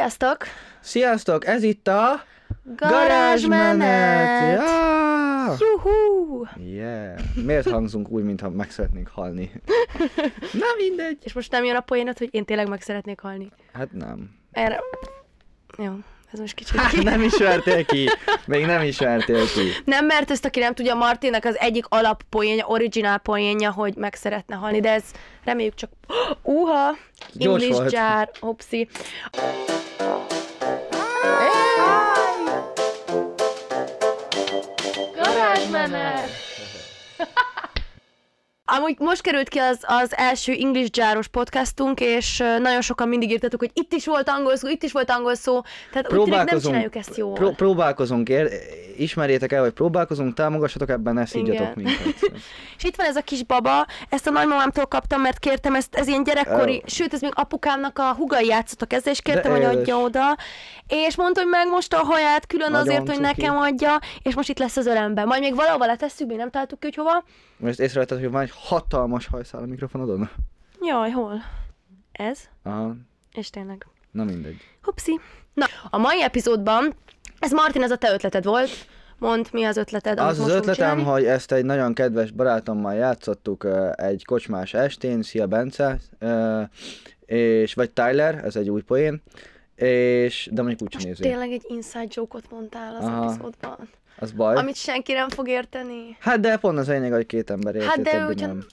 Sziasztok! Sziasztok, ez itt a Garázsmenet! Ja! Juhú! Yeah. Miért hangzunk úgy, mintha meg szeretnénk halni? Na mindegy. És most nem jön a poénat, hogy én tényleg meg szeretnék halni. Hát nem. Erre... Jó, ez most kicsit Hát ki. nem ismertél ki. Még nem ismertél ki. Nem, mert ezt, aki nem tudja, Martinnak az egyik alappoénja, originál poénja, hogy meg szeretne halni, de ez reméljük csak... Uha! Gyors English volt. jar, hopszi. Garázsmenet! Amúgy most került ki az, az első English Járos podcastunk, és nagyon sokan mindig írtatok, hogy itt is volt angol szó, itt is volt angol szó, tehát úgy tűnik nem csináljuk ezt jól. Pró- próbálkozunk, ér- ismerjétek el, hogy próbálkozunk, támogassatok ebben, ne szígyatok minket. És itt van ez a kis baba, ezt a nagymamámtól kaptam, mert kértem, ezt, ez ilyen gyerekkori, Ó. sőt, ez még apukámnak a hugai játszottak ezzel, és kértem, De hogy adja oda, és mondta, hogy megmosta a haját külön Nagyon azért, hogy cuki. nekem adja, és most itt lesz az ölemben. Majd még valahova letesszük, még nem találtuk ki, hogy hova. Most észrevetted, hogy van egy hatalmas hajszál a mikrofonodon? Jaj, hol? Ez? Aha, És tényleg. na mindegy. Hupszi. Na, a mai epizódban, ez Martin, ez a te ötleted volt. Mondd, mi az ötleted, Az az ötletem, csinálni? hogy ezt egy nagyon kedves barátommal játszottuk egy kocsmás estén, szia Bence, és vagy Tyler, ez egy új poén, és, de mondjuk úgy sem Most nézi. tényleg egy inside joke-ot mondtál az Aha. epizódban. Az baj. Amit senki nem fog érteni. Hát de pont az a lényeg, hogy két ember érti, Hát de ugyan- nem.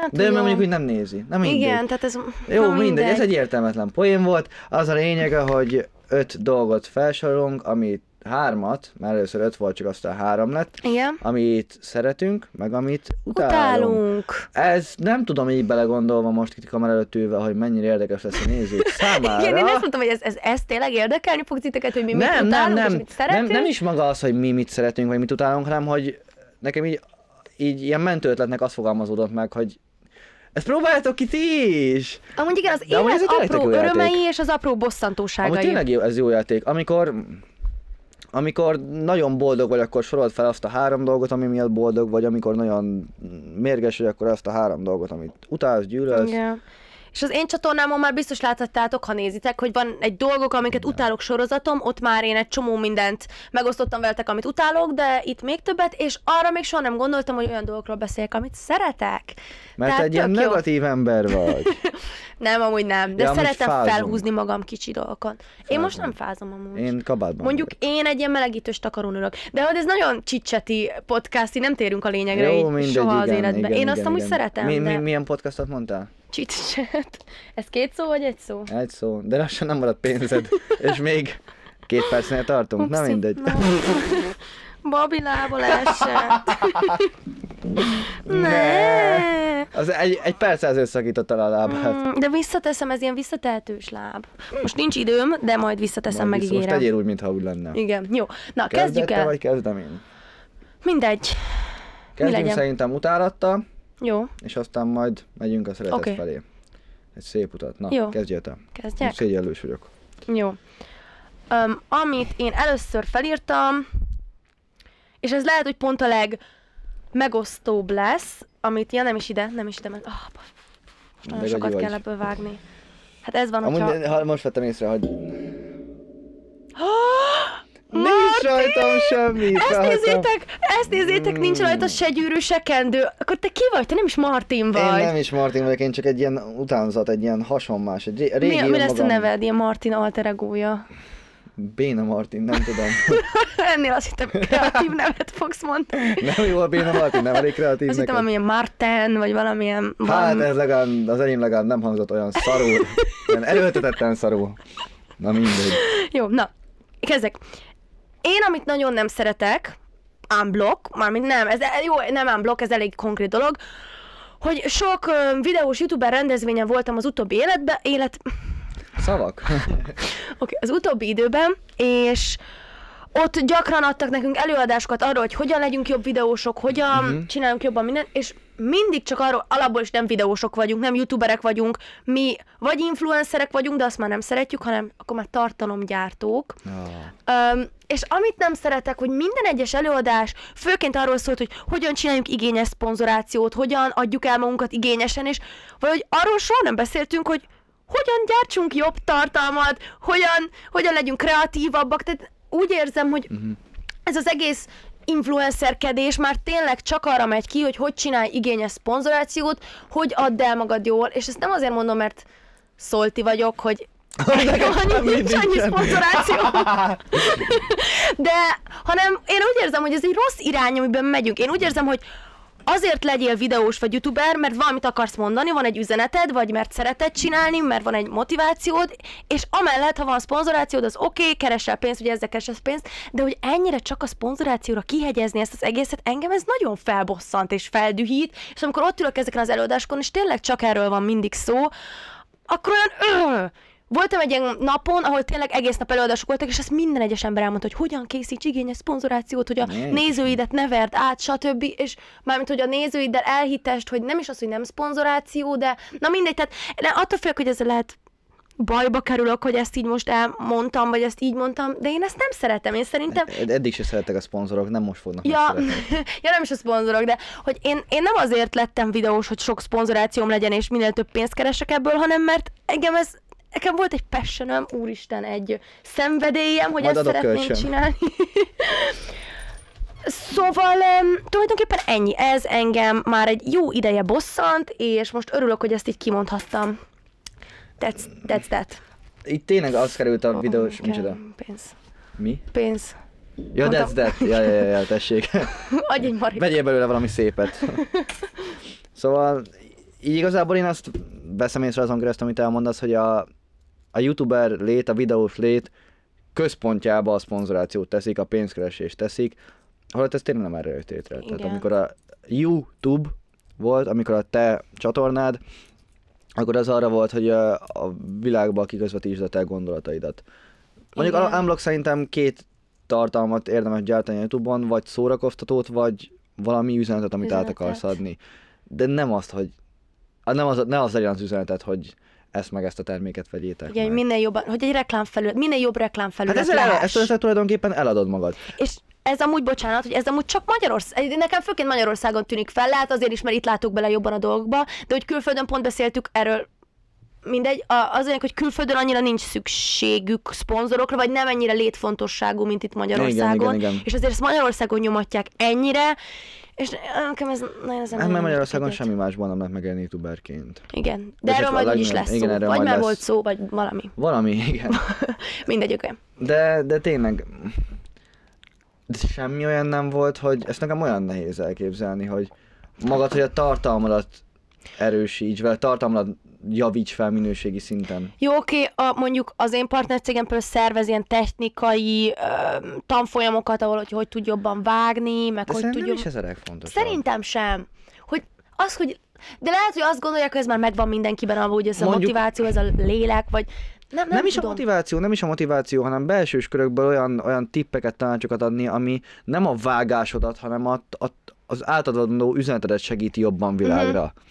Hát, De ő mondjuk úgy nem nézi. Na mindegy. Igen, tehát ez... Jó, na mindegy. ez egy értelmetlen poén volt. Az a lényege, hogy öt dolgot felsorolunk, amit hármat, mert először öt volt, csak aztán három lett, Igen. amit szeretünk, meg amit utálunk. Utálunk. Ez nem tudom így belegondolva most itt kamera előtt ülve, hogy mennyire érdekes lesz a nézők számára. Igen, én ezt mondtam, hogy ez, ez, ez tényleg érdekelni fog titeket, hogy mi mit nem, nem, utálunk, nem, és mit nem, szeretünk? nem is maga az, hogy mi mit szeretünk, vagy mit utálunk, hanem hogy nekem így, így ilyen mentő ötletnek az fogalmazódott meg, hogy ezt próbáljátok ki ti is! Amúgy igen, az amúgy élet apró játék. örömei és az apró Amúgy bosszantóságai. tényleg jó, ez jó játék. Amikor, amikor nagyon boldog vagy, akkor sorold fel azt a három dolgot, ami miatt boldog vagy, amikor nagyon mérges vagy, akkor azt a három dolgot, amit utálsz, gyűlölsz. Igen. És az én csatornámon már biztos láthattátok, ha nézitek, hogy van egy dolgok, amiket utálok sorozatom, ott már én egy csomó mindent megosztottam veletek, amit utálok, de itt még többet, és arra még soha nem gondoltam, hogy olyan dolgokról beszéljek, amit szeretek. Mert Tehát egy ilyen jó. negatív ember vagy. Nem, amúgy nem, de Ja, szeretem fázom. felhúzni magam kicsi dolgokon. Én most nem fázom amúgy. Én kabátban Mondjuk vagyok. én egy ilyen melegítős takarón ülök. De hogy ez nagyon csicseti podcast, nem térünk a lényegre Jó, így mindegy, soha az igen, életben. igen, én azt igen, amúgy igen. szeretem, Mi, de mi, milyen podcastot mondtál? Chit-chat. Ez két szó vagy egy szó? Egy szó. De lassan nem maradt pénzed. És még két percnél tartunk. Na Upsi. mindegy. Na. Babi lába esett. ne. Az egy, egy perc összakította le a lábát. Mm, De visszateszem, ez ilyen visszatehetős láb. Most nincs időm, de majd visszateszem, Majd vissza- Most megígérem. tegyél úgy, mintha úgy lenne. Igen, jó. Na, kezdjük el. vagy kezdem én? Mindegy. Kezdjünk legyen? szerintem utálattal, Jó, és aztán majd megyünk a szeretet Oké. felé. Egy szép utat. Na, Jó. kezdjél te. kezdjek? Most szégyellős vagyok. Jó. Um, amit én először felírtam, és ez lehet, hogy pont a leg megosztóbb lesz, amit, ja nem is ide, nem is ide, mert oh, most nagyon sokat gagyi kell vagy. ebből vágni. Hát ez van, Amúgy, hogyha... hogyha... ha most vettem észre, hogy nincs rajtam semmi. Ezt felhattam. nézzétek, ezt nézzétek, nincs rajta se gyűrű, se kendő. Akkor te ki vagy? Te nem is Martin vagy. Én nem is Martin vagyok, én csak egy ilyen utánzat, egy ilyen hasonmás, egy ré- régi mi, mi lesz a önmagam. neved, ilyen Martin alter egója? Béna Martin, nem tudom. Ennél azt hittem, kreatív nevet fogsz mondani. nem jó a Béna Martin, nem elég kreatív Azt hittem, valamilyen Marten, vagy valamilyen... Hát ez legalább, az enyém legalább nem hangzott olyan szarul, olyan erőltetetten szarul. Na mindegy. Jó, na, kezdek. Én, amit nagyon nem szeretek, unblock, mármint nem, ez jó, nem unblock, ez elég konkrét dolog, hogy sok ö, videós youtuber rendezvényen voltam az utóbbi életben, élet, Szavak? okay, az utóbbi időben, és ott gyakran adtak nekünk előadásokat arról, hogy hogyan legyünk jobb videósok, hogyan Mhm. uh-huh. csináljunk jobban mindent, és mindig csak arról, alapból is nem videósok vagyunk, nem youtuberek vagyunk, mi vagy influencerek vagyunk, de azt már nem szeretjük, hanem akkor már tartalomgyártók. Ah. Öm, és amit nem szeretek, hogy minden egyes előadás főként arról szólt, hogy hogyan csináljunk igényes szponzorációt, hogyan adjuk el magunkat igényesen, és valahogy arról soha nem beszéltünk, hogy hogyan gyártsunk jobb tartalmat, hogyan, hogyan legyünk kreatívabbak, tehát úgy érzem, hogy Mhm. ez az egész influencerkedés már tényleg csak arra megy ki, hogy hogy csinálj igényes szponzorációt, hogy add el magad jól, és ezt nem azért mondom, mert szolti vagyok, hogy annyi, semmi nincs annyi szponzoráció. De, hanem én úgy érzem, hogy ez egy rossz irány, amiben megyünk. Én úgy érzem, hogy azért legyél videós vagy youtuber, mert valamit akarsz mondani, van egy üzeneted, vagy mert szereted csinálni, mert van egy motivációd, és amellett, ha van szponzorációd, az oké, okay, keresel pénzt, ugye ezzel keresel pénzt, de hogy ennyire csak a szponzorációra kihegyezni ezt az egészet, engem ez nagyon felbosszant és feldühít, és amikor ott ülök ezeken az előadáskon, és tényleg csak erről van mindig szó, akkor olyan öh, Voltam egy ilyen napon, ahol tényleg egész nap előadások voltak, és ezt minden egyes ember elmondta, hogy hogyan készíts igényes szponzorációt, hogy a Jézusom. nézőidet ne verd át, stb. És mármint, hogy a nézőiddel elhitest, hogy nem is az, hogy nem szponzoráció, de na mindegy, tehát de attól félek, hogy ezzel lehet bajba kerülök, hogy ezt így most elmondtam, vagy ezt így mondtam, de én ezt nem szeretem. Én szerintem Ed- Eddig se szeretek a szponzorok, nem most fognak Ja, ja, nem is a szponzorok, de hogy én, én nem azért lettem videós, hogy sok szponzorációm legyen, és minél több pénzt keresek ebből, hanem mert engem ez, nekem volt egy passionem, úristen, egy szenvedélyem, hogy Majd ezt szeretném kölcsön. csinálni. Szóval um, tulajdonképpen ennyi. Ez engem már egy jó ideje bosszant, és most örülök, hogy ezt így kimondhattam. That's, that's that. Itt tényleg az került a videós, Kell micsoda? Pénz. Mi? Pénz. Ja, Mondtam. that's that. Ja, ja, ja, ja tessék. Adj egy marit. Vegyél belőle valami szépet. Szóval így igazából én azt veszem észre azon keresztül, amit elmondasz, hogy a, a youtuber lét, a videós lét központjába a szponzorációt teszik, a pénzkeresést teszik, holott ez tényleg nem erre jött létre. Tehát amikor a YouTube volt, amikor a te csatornád, akkor az arra volt, hogy a, a világba kiközvetítsd a te gondolataidat. Mondjuk Igen. unblock szerintem két tartalmat érdemes gyártani a Youtube-on, vagy szórakoztatót, vagy valami üzenetet, amit át Üzenetet. akarsz adni. De nem azt, hogy ah, nem az, ne az legyen az üzenetet, hogy ezt meg ezt a terméket vegyétek hogy meg. minél jobban, hogy egy reklámfelület, minél jobb reklámfelület Hát ezzel, el, ezt, ezzel tulajdonképpen eladod magad. És ez amúgy, bocsánat, hogy ez amúgy csak Magyarország, nekem főként Magyarországon tűnik fel, lehet azért is, mert itt látok bele jobban a dolgokba, de hogy külföldön pont beszéltük erről, mindegy, az olyan, hogy külföldön annyira nincs szükségük szponzorokra, vagy nem ennyire létfontosságú, mint itt Magyarországon. Igen, igen, igen. És azért ezt Magyarországon nyomatják ennyire, és nekem ez nagyon az Hát mert Magyarországon semmi másban nem lehet megélni youtuberként. Igen, de És erről majd úgyis lesz igen, szó. Vagy már lesz. volt szó, vagy valami. Valami, igen. Mindegy, oké. De, de tényleg, de semmi olyan nem volt, hogy ezt nekem olyan nehéz elképzelni, hogy magad, hogy a tartalmadat erősíts, vagy a tartalmadat javíts fel minőségi szinten. Jó, oké, a, mondjuk az én partnercégem például szervez ilyen technikai ö, tanfolyamokat, ahol hogy, hogy tud jobban vágni, meg De hogy szerintem tudjon... is ez a legfontosabb. Szerintem sem. Hogy az, hogy... De lehet, hogy azt gondolják, hogy ez már megvan mindenkiben, ahogy ez a Mondjuk- motiváció, ez a lélek, vagy... Nem, nem, Nem, is a tudom. motiváció, nem is a motiváció, hanem belsős körökből olyan, olyan tippeket, tanácsokat adni, ami nem a vágásodat, hanem a, a, az átadandó üzenetedet segíti jobban világra. Mhm.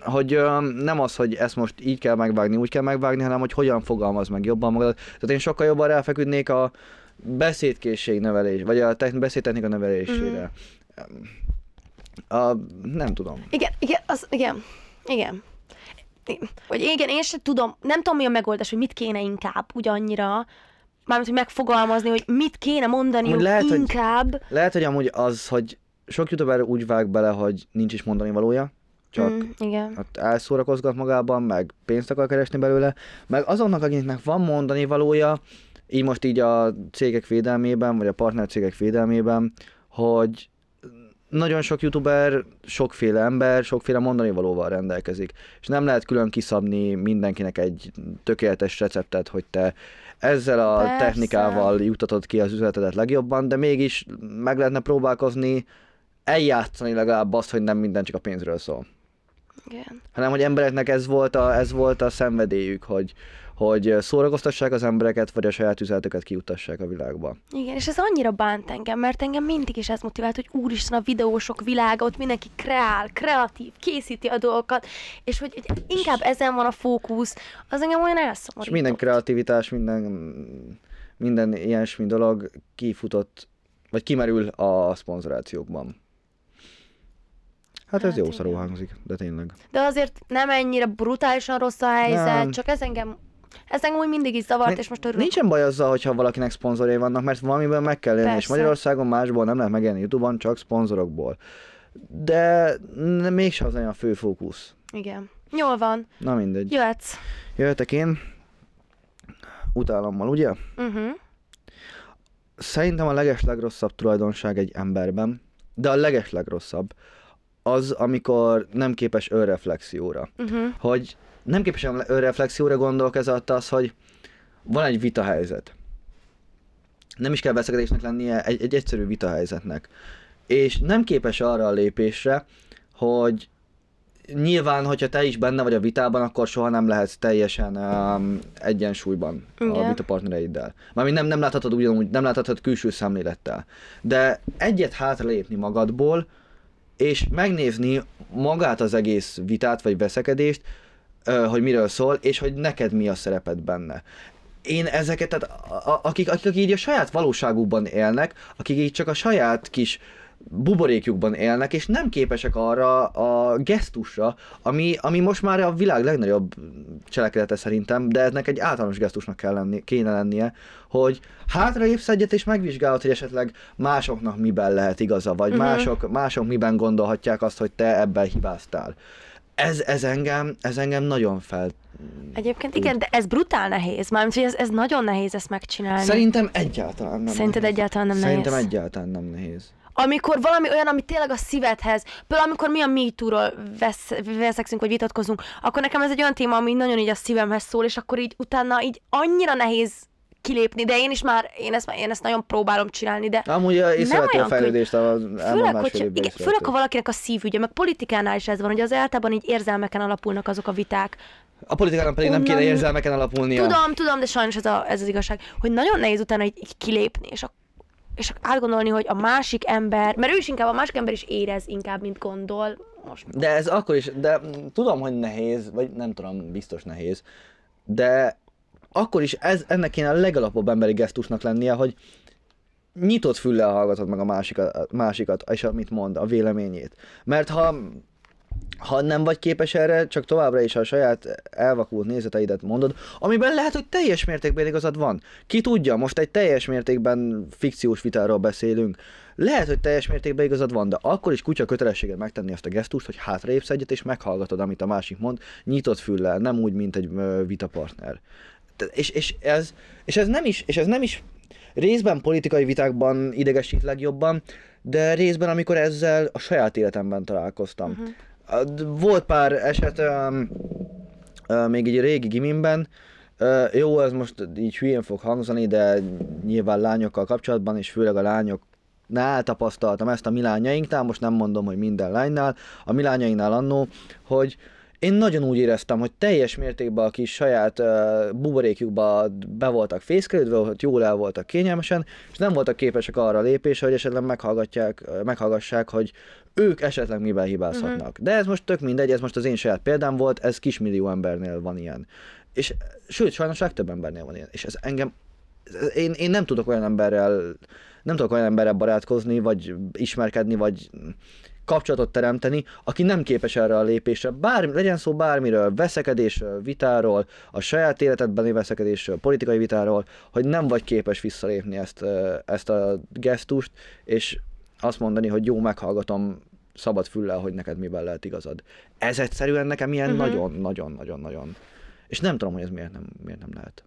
Hogy ö, nem az, hogy ezt most így kell megvágni, úgy kell megvágni, hanem hogy hogyan fogalmaz meg jobban magad. Tehát én sokkal jobban ráfeküdnék a beszédkészség növelés, vagy a techn- beszédtechnika növelésére. Mhm. A, nem tudom. Igen, igen, az, igen, igen. Vagy igen, én sem tudom, nem tudom mi a megoldás, hogy mit kéne inkább ugyannyira, mármint, hogy megfogalmazni, hogy mit kéne mondani Amúgy lehet, hogy- inkább. Lehet, hogy amúgy az, hogy sok youtuber úgy vág bele, hogy nincs is mondani valója, csak Mm, igen. ott elszórakozgat magában, meg pénzt akar keresni belőle, meg azoknak, akiknek van mondani valója, így most így a cégek védelmében, vagy a partner cégek védelmében, hogy nagyon sok youtuber, sokféle ember, sokféle mondani valóval rendelkezik. És nem lehet külön kiszabni mindenkinek egy tökéletes receptet, hogy te ezzel a Persze. technikával juttatod ki az üzletedet legjobban, de mégis meg lehetne próbálkozni eljátszani legalább azt, hogy nem minden csak a pénzről szól igen. hanem hogy embereknek ez volt a, ez volt a szenvedélyük, hogy, hogy szórakoztassák az embereket, vagy a saját üzletüket kiutassák a világba. Igen, és ez annyira bánt engem, mert engem mindig is ez motivált, hogy úristen a videósok világa, ott mindenki kreál, kreatív, készíti a dolgokat, és hogy, hogy inkább ezen van a fókusz, az engem olyan És elszomorított. minden kreativitás, minden, minden ilyesmi dolog kifutott, vagy kimerül a szponzorációkban. Hát ez Hát jó szarul hangzik, de tényleg. De azért nem ennyire brutálisan rossz a helyzet, Nem. csak ez engem, ez engem úgy mindig is zavart, Ni- és most örülök. Nincsen baj azzal, hogyha valakinek szponzorai vannak, mert valamiből meg kell élni, és. Magyarországon másból nem lehet megélni Youtube-on, csak szponzorokból. De mégsem az olyan fő fókusz. Igen. Jól van, Na mindegy. jöhetsz. Jöhetek én, utálommal, ugye? Uh-huh. Szerintem a legeslegrosszabb tulajdonság egy emberben, de a legeslegrosszabb az, amikor nem képes önreflexióra. Uh-huh. Hogy nem képes önreflexióra gondolok ez alatt az, hogy van egy vitahelyzet. Nem is kell veszekedésnek lennie egy, egy egyszerű vitahelyzetnek. És nem képes arra a lépésre, hogy nyilván, hogyha te is benne vagy a vitában, akkor soha nem lehetsz teljesen um, egyensúlyban a Igen. vita partnereiddel. Mármint nem, nem láthatod ugyanúgy, nem láthatod külső szemlélettel. De egyet hátralépni magadból, és megnézni magát az egész vitát vagy veszekedést, hogy miről szól, és hogy neked mi a szereped benne. Én ezeket, tehát akik, akik így a saját valóságukban élnek, akik így csak a saját kis buborékjukban élnek, és nem képesek arra a gesztusra, ami, ami most már a világ legnagyobb cselekedete szerintem, de ennek egy általános gesztusnak kell lenni, kéne lennie, hogy hátraépsz egyet, és megvizsgálod, hogy esetleg másoknak miben lehet igaza, vagy uh-huh. mások, mások miben gondolhatják azt, hogy te ebben hibáztál. Ez, ez, engem, ez engem nagyon fel... Egyébként igen, de ez brutál nehéz. Mármint, hogy ez, ez nagyon nehéz ezt megcsinálni. Szerintem egyáltalán nem Szerinted nehéz. egyáltalán nem Szerintem nehéz? egyáltalán nem nehéz. Amikor valami olyan, ami tényleg a szívedhez, például amikor mi a MeToo-ról vesz, veszekszünk, vagy vitatkozunk, akkor nekem ez egy olyan téma, ami nagyon így a szívemhez szól, és akkor így utána így annyira nehéz kilépni, de én is már, én ezt, én ezt nagyon próbálom csinálni, de Amúgy a- észrevető a fejlődést a főleg, elmúlt hogy, másfél évben igen, főleg, ha valakinek a szívügye, meg politikánál is ez van, hogy az általában így érzelmeken alapulnak azok a viták. A politikának pedig nem kéne érzelmeken alapulnia. Tudom, tudom, de sajnos ez, a, ez az igazság, hogy nagyon nehéz utána így, így kilépni, és, a, és átgondolni, hogy a másik ember, mert ő is inkább, a másik ember is érez inkább, mint gondol. Most De ez akkor is, de tudom, hogy nehéz, vagy nem tudom, biztos nehéz, de akkor is ez, ennek kéne a legalapabb emberi gesztusnak lennie, hogy nyitott füllel hallgatod meg a másikat, másikat, és amit mond, a véleményét. Mert ha ha nem vagy képes erre, csak továbbra is a saját elvakult nézeteidet mondod, amiben lehet, hogy teljes mértékben igazad van. Ki tudja, most egy teljes mértékben fikciós vitáról beszélünk. Lehet, hogy teljes mértékben igazad van, de akkor is kutya kötelességed megtenni azt a gesztust, hogy hátraépsz egyet, és meghallgatod, amit a másik mond, nyitott füllel, nem úgy, mint egy vitapartner. És, és, ez, és, ez nem is, és ez nem is részben politikai vitákban idegesít legjobban, de részben, amikor ezzel a saját életemben találkoztam. Uh-huh. Volt pár eset, um, uh, még így régi gimimben, uh, jó, ez most így hülyén fog hangzani, de nyilván lányokkal kapcsolatban, és főleg a lányok nál tapasztaltam ezt a mi lányainknál, most nem mondom, hogy minden lánynál, a mi lányainknál annó, hogy én nagyon úgy éreztem, hogy teljes mértékben a kis saját uh, buborékjukba be voltak fészkelődve, hogy jól el voltak kényelmesen, és nem voltak képesek arra a lépésre, hogy esetleg meghallgatják, meghallgassák, hogy ők esetleg miben hibázhatnak. Uh-huh. De ez most tök mindegy, ez most az én saját példám volt, ez kismillió embernél van ilyen. És sőt, sajnos legtöbb embernél van ilyen. És ez engem, én, én nem tudok olyan emberrel, nem tudok olyan emberrel barátkozni, vagy ismerkedni, vagy kapcsolatot teremteni, aki nem képes erre a lépésre, bármi, legyen szó bármiről, veszekedésről, vitáról, a saját életedbeni veszekedésről, politikai vitáról, hogy nem vagy képes visszalépni ezt, ezt a gesztust, és azt mondani, hogy jó, meghallgatom szabad füllel, hogy neked miben lehet igazad. Ez egyszerűen nekem ilyen Mhm. nagyon-nagyon-nagyon-nagyon. És nem tudom, hogy ez miért nem, miért nem lehet.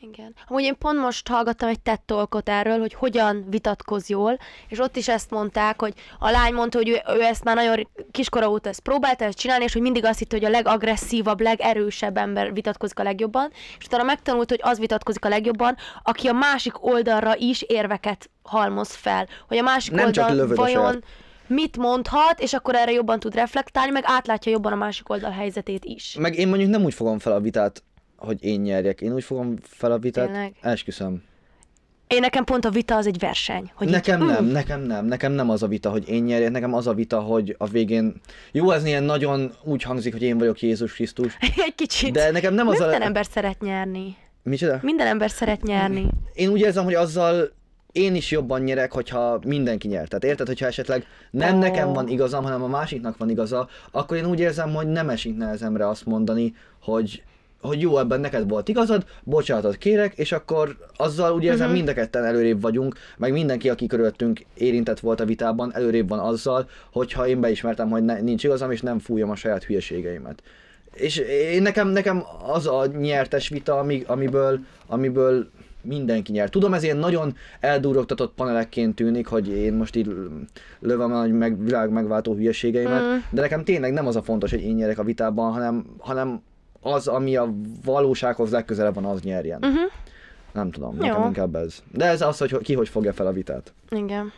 Igen. Amúgy én pont most hallgattam egy TED Talkot erről, hogy hogyan vitatkoz jól, és ott is ezt mondták, hogy a lány mondta, hogy ő, ő ezt már nagyon kiskora óta ezt próbálta ezt csinálni, és hogy mindig azt hitte, hogy a legagresszívabb, legerősebb ember vitatkozik a legjobban, és utána megtanult, hogy az vitatkozik a legjobban, aki a másik oldalra is érveket halmoz fel. Hogy a másik Nem oldal vajon saját- mit mondhat, és akkor erre jobban tud reflektálni, meg átlátja jobban a másik oldal helyzetét is. Meg én mondjuk nem úgy fogom fel a vitát, hogy én nyerjek. Én úgy fogom fel a vitát, Tényleg? esküszöm. Én nekem pont a vita az egy verseny. Hogy Nekem így, nem, mm, nekem nem, nekem nem az a vita, hogy én nyerjek, nekem az a vita, hogy a végén, jó, ez ilyen nagyon úgy hangzik, hogy én vagyok Jézus Krisztus, Egy kicsit. de nekem nem az Minden a... ember szeret nyerni. Micsoda? Minden ember szeret nyerni. Én úgy érzem, hogy azzal én is jobban nyerek, hogyha mindenki nyer. Tehát érted, hogyha esetleg nem Ó. nekem van igazam, hanem a másiknak van igaza, akkor én úgy érzem, hogy nem esik nehezemre azt mondani, hogy hogy jó, ebben neked volt igazad, bocsánatot kérek, és akkor azzal érzem, uh-huh. mind a ketten előrébb vagyunk, meg mindenki, aki körülöttünk érintett volt a vitában, előrébb van azzal, hogyha én beismertem, hogy ne, nincs igazam, és nem fújom a saját hülyeségeimet. És én nekem, nekem az a nyertes vita, ami, amiből, amiből mindenki nyer. Tudom, ez ilyen nagyon eldurogtatott panelekként tűnik, hogy én most így lövöm a meg, világ megváltó hülyeségeimet, Mm. de nekem tényleg nem az a fontos, hogy én nyerek a vitában, hanem, hanem az, ami a valósághoz legközelebb van, az nyerjen. Uh-huh. Nem tudom, Jó. nekem inkább ez. De ez az, hogy ki hogy fogja fel a vitát. Igen.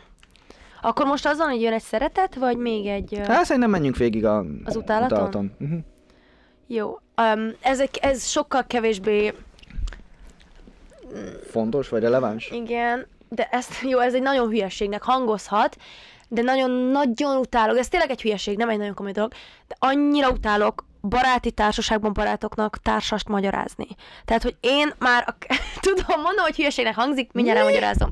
Akkor most azon, hogy jön egy szeretet, vagy még egy... Hát szerintem menjünk végig a, Az utálaton? Uh-huh. Jó. Um, ez, ez sokkal kevésbé... Fontos vagy releváns? Igen, de ezt, jó, ez egy nagyon hülyeségnek hangozhat, de nagyon-nagyon utálok. Ez tényleg egy hülyeség, nem egy nagyon komoly dolog, de annyira utálok baráti társaságban barátoknak társast magyarázni. Tehát, hogy én már, a, tudom, mondom, hogy hülyeségnek hangzik, mindjárt elmagyarázom.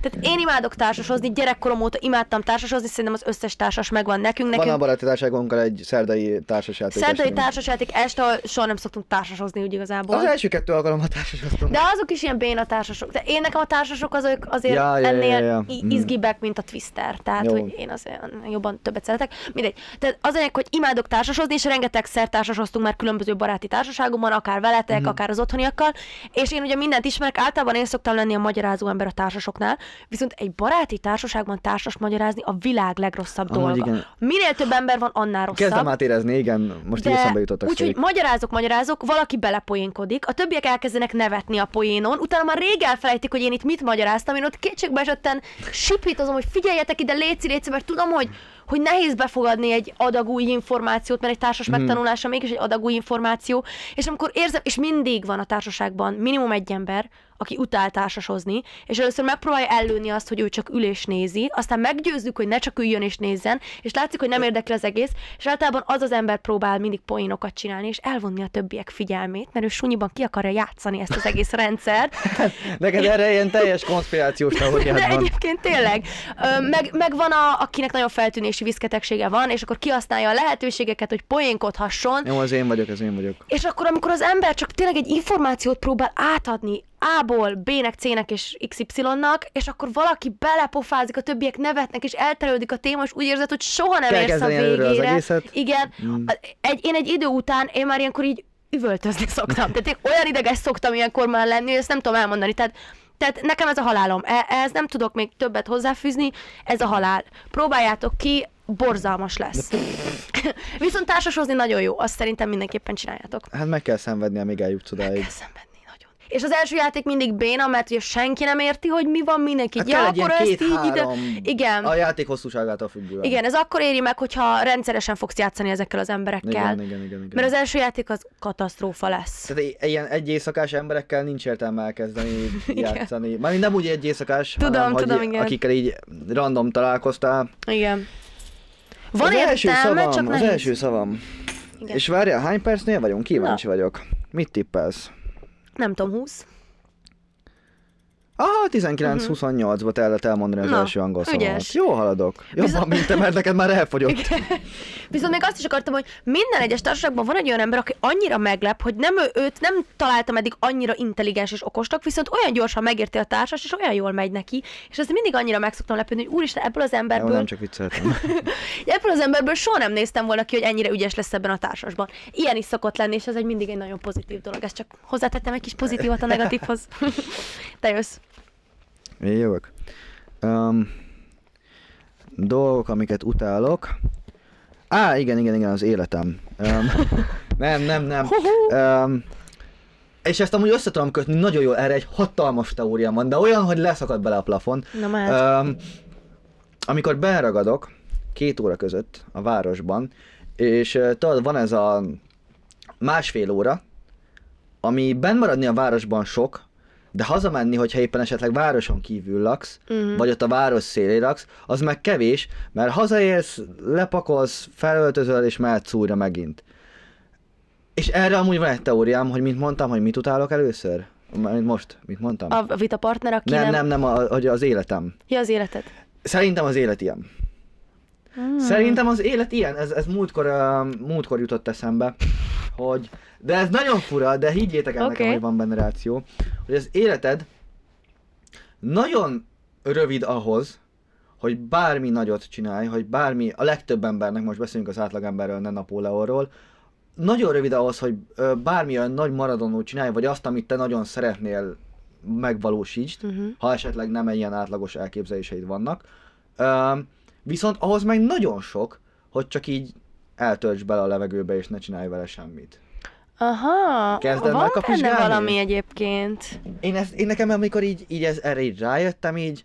Tehát én imádok társasozni, gyerekkorom óta imádtam társasozni, szerintem az összes társas megvan nekünk. Van a nekünk baráti társagunkkal egy szerdai társasjáték. szerdai estünk. társasjáték este, ahol soha nem szoktunk társasozni úgy igazából. Az első kettő alkalommal társasoztunk. De azok is ilyen béna társasok. De én nekem a társasok azok azért Ja, ja, ja, ennél ja, ja. i- Mhm. izgibbek, mint a Twister. Tehát, Jó. hogy én azért jobban többet szeretek. Mindegy. Tehát az lényeg, hogy imádok társasozni, és rengetegszer társasoztunk már különböző baráti társaságokban, akár veletek, Mhm. akár az otthoniakkal. És én ugye mindent ismerek, általában én szoktam lenni a magyarázó ember a társasoknál, viszont egy baráti társaságban társas magyarázni a világ legrosszabb Amúgy dolga. igen. Minél több ember van, annál rosszabb. Kezdem át érezni, igen, most így eszembe jutottak Úgyhogy magyarázok, magyarázok, valaki belepoénkodik, a többiek elkezdenek nevetni a poénon, utána már rég elfelejtik, hogy én itt mit magyaráztam, én ott kétségbe esetten sipítozom, hogy figyeljetek ide, léci, léci, mert tudom, hogy hogy nehéz befogadni egy adag új információt, mert egy társas Mhm. megtanulása mégis egy adag új információ, és amikor érzem, és mindig van a társaságban minimum egy ember, aki utál társasozni, és először megpróbálja ellőni azt, hogy ő csak ül és nézi, aztán meggyőzzük, hogy ne csak üljön és nézzen, és látszik, hogy nem érdekli az egész, és általában az az ember próbál mindig poénokat csinálni, és elvonni a többiek figyelmét, mert ő sunyiban ki akarja játszani ezt az egész rendszert. Neked erre ilyen teljes konspirációs teóriád De van. egyébként tényleg. Meg, meg van, a, akinek nagyon feltűnési viszketegsége van, és akkor kihasználja a lehetőségeket, hogy poénkodhasson, Jó, az én vagyok, ez én vagyok. és akkor, amikor az ember csak tényleg egy információt próbál átadni A-ból B-nek, C-nek és XY-nak, és akkor valaki belepofázik, a többiek nevetnek, és elterelődik a téma, és úgy érzed, hogy soha nem Kell érsz a az végére. egészet. Igen. Mm. Egy, én egy idő után, én már ilyenkor így üvöltözni szoktam. Tehát én olyan ideges szoktam ilyenkor már lenni, hogy ezt nem tudom elmondani. Tehát tehát nekem ez a halálom. E- Ehhez nem tudok még többet hozzáfűzni, ez a halál. Próbáljátok ki, borzalmas lesz. Viszont társasozni nagyon jó, azt szerintem mindenképpen csináljátok. Hát meg kell szenvedni, amíg eljutsz Meg odáig. kell szenvedni. És az első játék mindig béna, mert ugye senki nem érti, hogy mi van, mindenki Hát ja, akkor ezt így ide... Igen. A játék hosszúságától függően. Igen, ez akkor éri meg, hogyha rendszeresen fogsz játszani ezekkel az emberekkel. igen, igen, igen, igen. Mert az első játék az katasztrófa lesz. Tehát ilyen egy éjszakás emberekkel nincs értelme elkezdeni játszani. Már nem úgy egy éjszakás, Tudom, hanem tudom, hogy igen. akikkel így random találkoztál. Igen. Van az első szavam, csak az nehéz. első szavam. Igen. És várjál, hány percnél vagyunk? Kíváncsi vagyok. Mit tippelsz? Nem tudom, 20. Aha, 19-28-ba kellett elmondani az Mhm. Na, első angol szavamat. Jó haladok. Jobban, Viszont- mint te, mert neked már elfogyott. Viszont még azt is akartam, hogy minden egyes társaságban van egy olyan ember, aki annyira meglep, hogy nem őt nem találtam eddig annyira intelligens és okosnak, viszont olyan gyorsan megérti a társas, és olyan jól megy neki. És ezt mindig annyira meg szoktam lepődni, hogy úristen, ebből az Jó, emberből, nem csak vicceltem. ebből az emberből soha nem néztem volna ki, hogy ennyire ügyes lesz ebben a társasban. Ilyen is szokott lenni, és ez egy mindig egy nagyon pozitív dolog. Ezt csak hozzátettem egy kis pozitívat a negatívhoz. Te jössz. Én jövök. Um, dolgok, amiket utálok. Á, igen, igen, igen, az életem. Um, nem, nem, nem. Um, és ezt amúgy össze tudom kötni nagyon jól, erre egy hatalmas teóriám van, de olyan, hogy leszakad bele a plafon. Na már. Um, amikor beragadok két óra között a városban, és uh, tudod, van ez a másfél óra, ami benn maradni a városban sok, de hazamenni, hogyha éppen esetleg városon kívül laksz, Mhm. vagy ott a város szélén laksz, az meg kevés, mert hazaérsz, lepakolsz, felöltözöl és mehetsz újra megint. És erre amúgy van egy teóriám, hogy mint mondtam, hogy mit utálok először? Már Most, mit mondtam? A vita partner, aki nem, nem... nem, nem, a, az életem. Ja, az életed. Szerintem az élet ilyen. Hmm. Szerintem az élet ilyen, ez, ez múltkor, uh, múltkor jutott eszembe, hogy, de ez nagyon fura, de higgyétek el okay. nekem, hogy van benne ráció, hogy az életed nagyon rövid ahhoz, hogy bármi nagyot csinálj, hogy bármi, a legtöbb embernek, most beszélünk az átlagemberről, ne Napóleonról, nagyon rövid ahhoz, hogy bármi olyan nagy maradonót csinálj, vagy azt, amit te nagyon szeretnél megvalósítsd, Uh-huh. ha esetleg nem ilyen átlagos elképzeléseid vannak. Ö, viszont ahhoz meg nagyon sok, hogy csak így eltölts bele a levegőbe, és ne csinálj vele semmit. Aha, Kezded van benne valami egyébként. Én, ezt, én nekem, amikor így, így ez, erre így rájöttem, így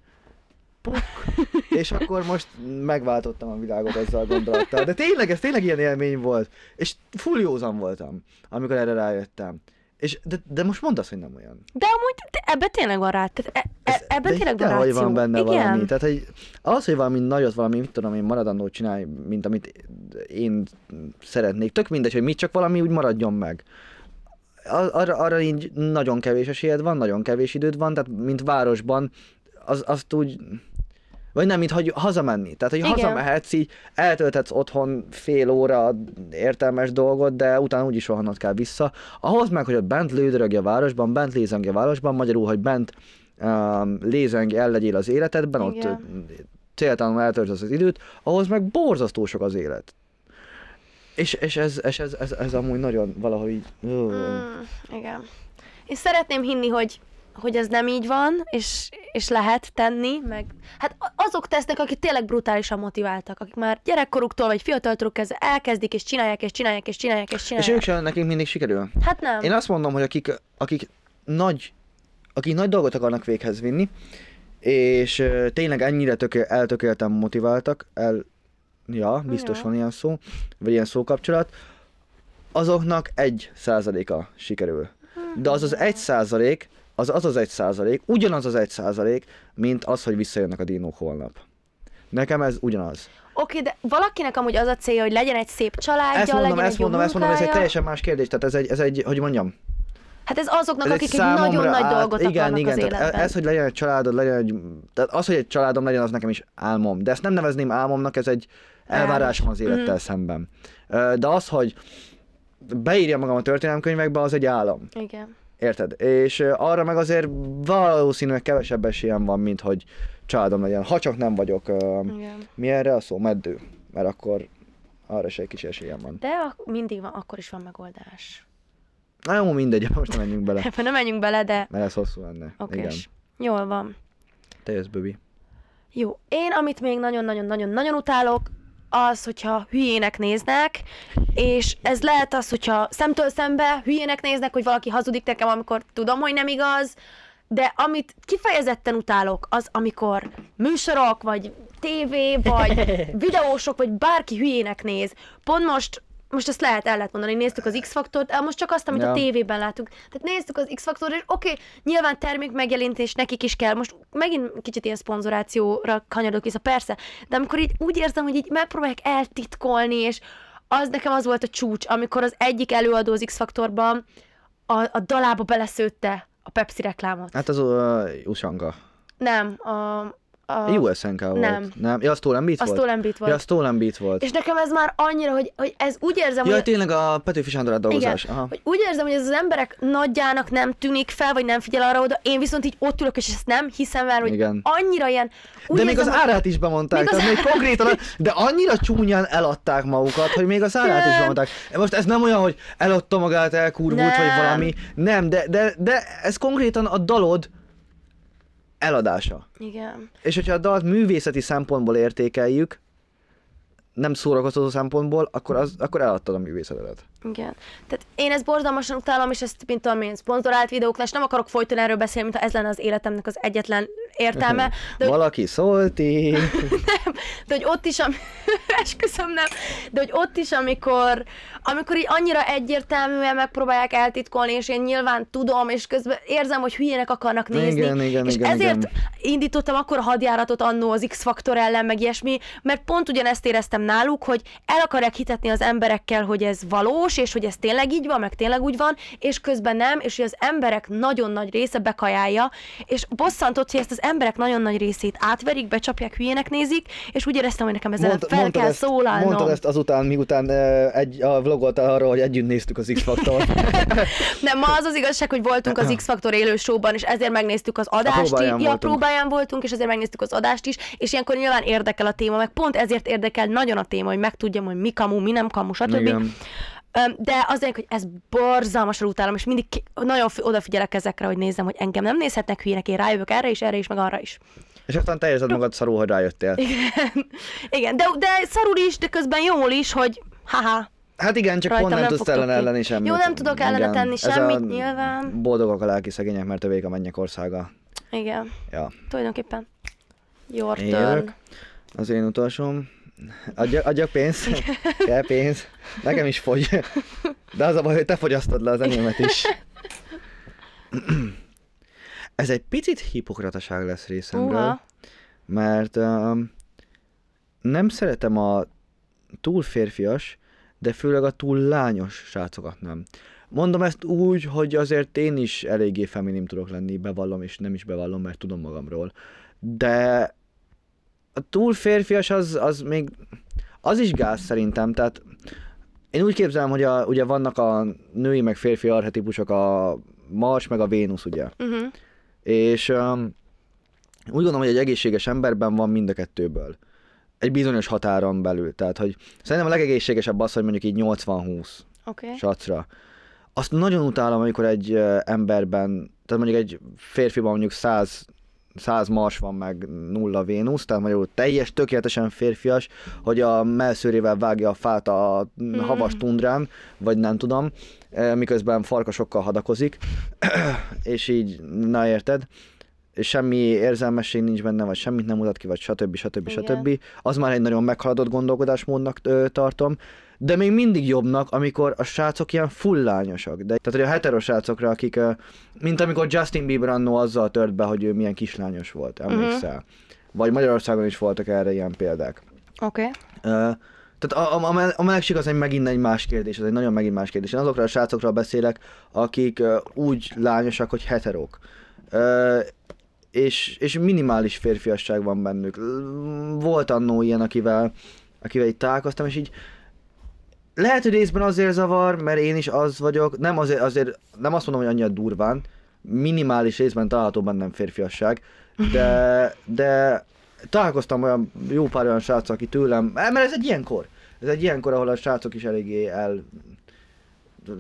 puk, és akkor most megváltottam a világot ezzel a gondolattal. De tényleg, ez tényleg ilyen élmény volt. És full józan voltam, amikor erre rájöttem. És, de, de most mondd azt, hogy nem olyan. De amúgy te, ebbe tényleg van rá. Tehát e, e, ebben de tényleg van ráció. van benne Igen. valami. Tehát, hogy az, hogy valami nagyot, valami, mit tudom én, maradandót csinálj, mint amit én szeretnék. Tök mindegy, hogy mit, csak valami úgy maradjon meg. Arra, arra így nagyon kevés esélyed van, nagyon kevés időd van, tehát mint városban, az, azt úgy, vagy nem, mint hogy hazamenni. Tehát, hogy Igen. hazamehetsz, így eltölthetsz otthon fél óra értelmes dolgot, de utána úgyis rohannod kell vissza. Ahhoz meg, hogy ott bent lődörögj a városban, bent lézengj a városban, magyarul, hogy bent um, lézengj, el legyél az életedben, ott Igen. ö, céltalanul eltöltesz az időt, ahhoz meg borzasztó sok az élet. És, és ez, ez, ez, ez, ez amúgy nagyon valahogy. Mm, igen. Én szeretném hinni, hogy, hogy ez nem így van, és, és lehet tenni, meg hát azok tesznek, akik tényleg brutálisan motiváltak, akik már gyerekkoruktól vagy fiataltól kezdve elkezdik, és csinálják, és csinálják, és csinálják, és És csinálják. ők sem nekünk mindig sikerül. Hát nem. Én azt mondom, hogy akik, akik nagy, akik nagy dolgot akarnak véghez vinni, és tényleg ennyire töké, eltökélten motiváltak, el, ja, biztos Ja. van ilyen szó, vagy ilyen szókapcsolat, azoknak egy százaléka sikerül. De az az egy százalék, az az az egy százalék, ugyanaz az egy százalék, mint az, hogy visszajönnek a dinók holnap. Nekem ez ugyanaz. Oké, de valakinek amúgy az a célja, hogy legyen egy szép családja, Ezt mondom, legyen ezt egy jó mondom, ezt mondom, ez egy teljesen más kérdés. Tehát ez egy, ez egy hogy mondjam, Hát ez azoknak, ez akik egy nagyon nagy dolgot igen, akarnak igen, az tehát életben. ez, hogy legyen egy családod, legyen egy, tehát az, hogy egy családom legyen, az nekem is álmom. De ezt nem nevezném álmomnak, ez egy elvárásom az élettel Mhm. szemben. De az, hogy beírja magam a történelemkönyvekbe, az egy álom. Igen. Érted? És arra meg azért valószínűleg kevesebb esélyem van, mint hogy családom legyen. Ha csak nem vagyok, Igen. mi erre a szó? Meddő. Mert akkor arra se egy kicsi esélyem van. De ak- mindig van, akkor is van megoldás. Na jó, mindegy, most nem menjünk bele, nem menjünk bele, de mert ez hosszú lenne. oké. Igen. Jól van. Te jössz, Böbi. Jó. Én, amit még nagyon-nagyon-nagyon-nagyon utálok, az, hogyha hülyének néznek, és ez lehet az, hogyha szemtől szembe hülyének néznek, hogy valaki hazudik nekem, amikor tudom, hogy nem igaz, de amit kifejezetten utálok, az amikor műsorok, vagy tévé, vagy videósok, vagy bárki hülyének néz. Pont most most ezt lehet, el lehet mondani, néztük az X-faktort, most csak azt, amit Ja. a tévében látunk. Tehát néztük az X-faktort, és oké, okay, nyilván termék megjelenítés nekik is kell. Most megint kicsit ilyen szponzorációra kanyarodok vissza, persze, de amikor így úgy érzem, hogy így megpróbálják eltitkolni, és az nekem az volt a csúcs, amikor az egyik előadó az X-faktorban a, a dalába beleszőtte a Pepsi reklámot. Hát az uh, Usanga. Nem, a... a USNK volt. nem. nem. Ja, az Stolen Beat a volt? Stolen Beat volt. Ja, a Stolen Beat volt. És nekem ez már annyira, hogy, hogy ez úgy érzem, Ja, hogy... tényleg a Petőfi Sándor dolgozás. Igen, Aha. hogy úgy érzem, hogy ez az emberek nagyjának nem tűnik fel, vagy nem figyel arra oda, én viszont így ott ülök, és ezt nem hiszem el, hogy Igen. annyira ilyen... Úgy De még az érzem, hogy- árát is bemondták, Még az még konkrétan, de annyira csúnyán eladták magukat, hogy még az árát is Nem. bemondták. Most ez nem olyan, hogy eladta magát, elkurvult, Nem. vagy valami. Nem, de, de, de ez konkrétan a dalod eladása. Igen. És hogyha a dalt művészeti szempontból értékeljük, nem szórakoztató szempontból, akkor, az, akkor eladtad a művészetedet. Igen. Tehát én ezt borzalmasan utálom, és ezt, mint tudom én, szponzorált videóknál, és nem akarok folyton erről beszélni, mintha ez lenne az életemnek az egyetlen értelme, de Valaki szólt így. de hogy ott is, am... esküszöm nem, de hogy ott is, amikor, amikor így annyira egyértelműen megpróbálják eltitkolni, és én nyilván tudom, és közben érzem, hogy hülyének akarnak nézni, Igen, igen, és igen, ezért igen. indítottam akkor a hadjáratot annó az X-faktor ellen, meg ilyesmi, mert pont ugyanezt éreztem náluk, hogy el akarják hitetni az emberekkel, hogy ez valós, és hogy ez tényleg így van, meg tényleg úgy van, és közben nem, és hogy az emberek nagyon nagy része bekajálja, és bosszantott, hogy ezt az emberek nagyon nagy részét átverik, becsapják, hülyének nézik, és úgy éreztem, hogy nekem ezzel Mond- fel kell ezt, szólalnom. Mondtad ezt azután, miután uh, egy, a vlogoltál arról, hogy együtt néztük az X-faktort. Nem, ma az az igazság, hogy voltunk az X-Faktor élő showban, és ezért megnéztük az adást. próbáján ja, voltunk. próbáján voltunk, és ezért megnéztük az adást is, és ilyenkor nyilván érdekel a téma, meg pont ezért érdekel nagyon a téma, hogy megtudjam, hogy mi kamu, mi nem kamu, stb. Igen. De az hogy ez borzalmasan utálom, és mindig nagyon fi- odafigyelek ezekre, hogy nézzem, hogy engem nem nézhetnek hülyének, én rájövök erre is, erre is, meg arra is. És aztán te érzed magad szarul, hogy rájöttél. Igen, Igen de, de szarul is, de közben jól is, hogy haha, Hát igen, csak Rajtam pont nem tudsz ellen elleni semmit. Jó, nem tudok ellene tenni Ez semmit, a nyilván. Boldogak a lelki szegények, mert övék a mennyek országa. igen, Ja. tulajdonképpen. Your turn. Az én utolsóm. Adjak, adjak pénzt? Kell pénz? Nekem is fogy. De az a baj, hogy te fogyasztod le az enyémet is. Ez egy picit hipokrataság lesz részemről, Uha. mert um, nem szeretem a túl férfias, de főleg a túl lányos srácokat nem. Mondom ezt úgy, hogy azért én is eléggé feminim tudok lenni, bevallom, és nem is bevallom, mert tudom magamról. De a túl férfias az, az még, az is gáz szerintem, tehát én úgy képzelem, hogy a, ugye vannak a női meg férfi arhetipusok, a Mars meg a Vénusz, ugye? Uh-huh. És um, úgy gondolom, hogy egy egészséges emberben van mind a kettőből. Egy bizonyos határon belül. Tehát, hogy szerintem a legegészségesebb az, hogy mondjuk így 80-20 Oké. Okay. sacra. Azt nagyon utálom, amikor egy emberben, tehát mondjuk egy férfiban mondjuk 100 100 mars van meg nulla Vénusz, tehát magyarul teljes, tökéletesen férfias, hogy a melszőrével vágja a fát a Hmm. havas tundrán, vagy nem tudom, eh, miközben farkasokkal hadakozik, és így, na érted, semmi érzelmesség nincs benne, vagy semmit nem mutat ki, vagy stb. stb. Igen. stb. Az már egy nagyon meghaladott gondolkodásmódnak ö, tartom, de még mindig jobbnak, amikor a srácok ilyen fullányosak. De, tehát, hogy a heteros srácokra, akik, ö, mint amikor Justin Bieber annó azzal tört be, hogy ő milyen kislányos volt, emlékszel? Uh-huh. Vagy Magyarországon is voltak erre ilyen példák. Oké. Ö, tehát a, a, a, mel- a melegség az egy megint egy más kérdés, az egy nagyon megint más kérdés. Én azokra a srácokról beszélek, akik úgy lányosak, hogy heterók. Ö, és, és minimális férfiasság van bennük. Volt annó ilyen, akivel, akivel itt találkoztam, és így lehet, hogy részben azért zavar, mert én is az vagyok, nem azért, azért nem azt mondom, hogy annyira durván, minimális részben található bennem férfiasság, de, de találkoztam olyan jó pár olyan srác, aki tőlem, mert ez egy ilyen kor. Ez egy ilyen kor, ahol a srácok is eléggé el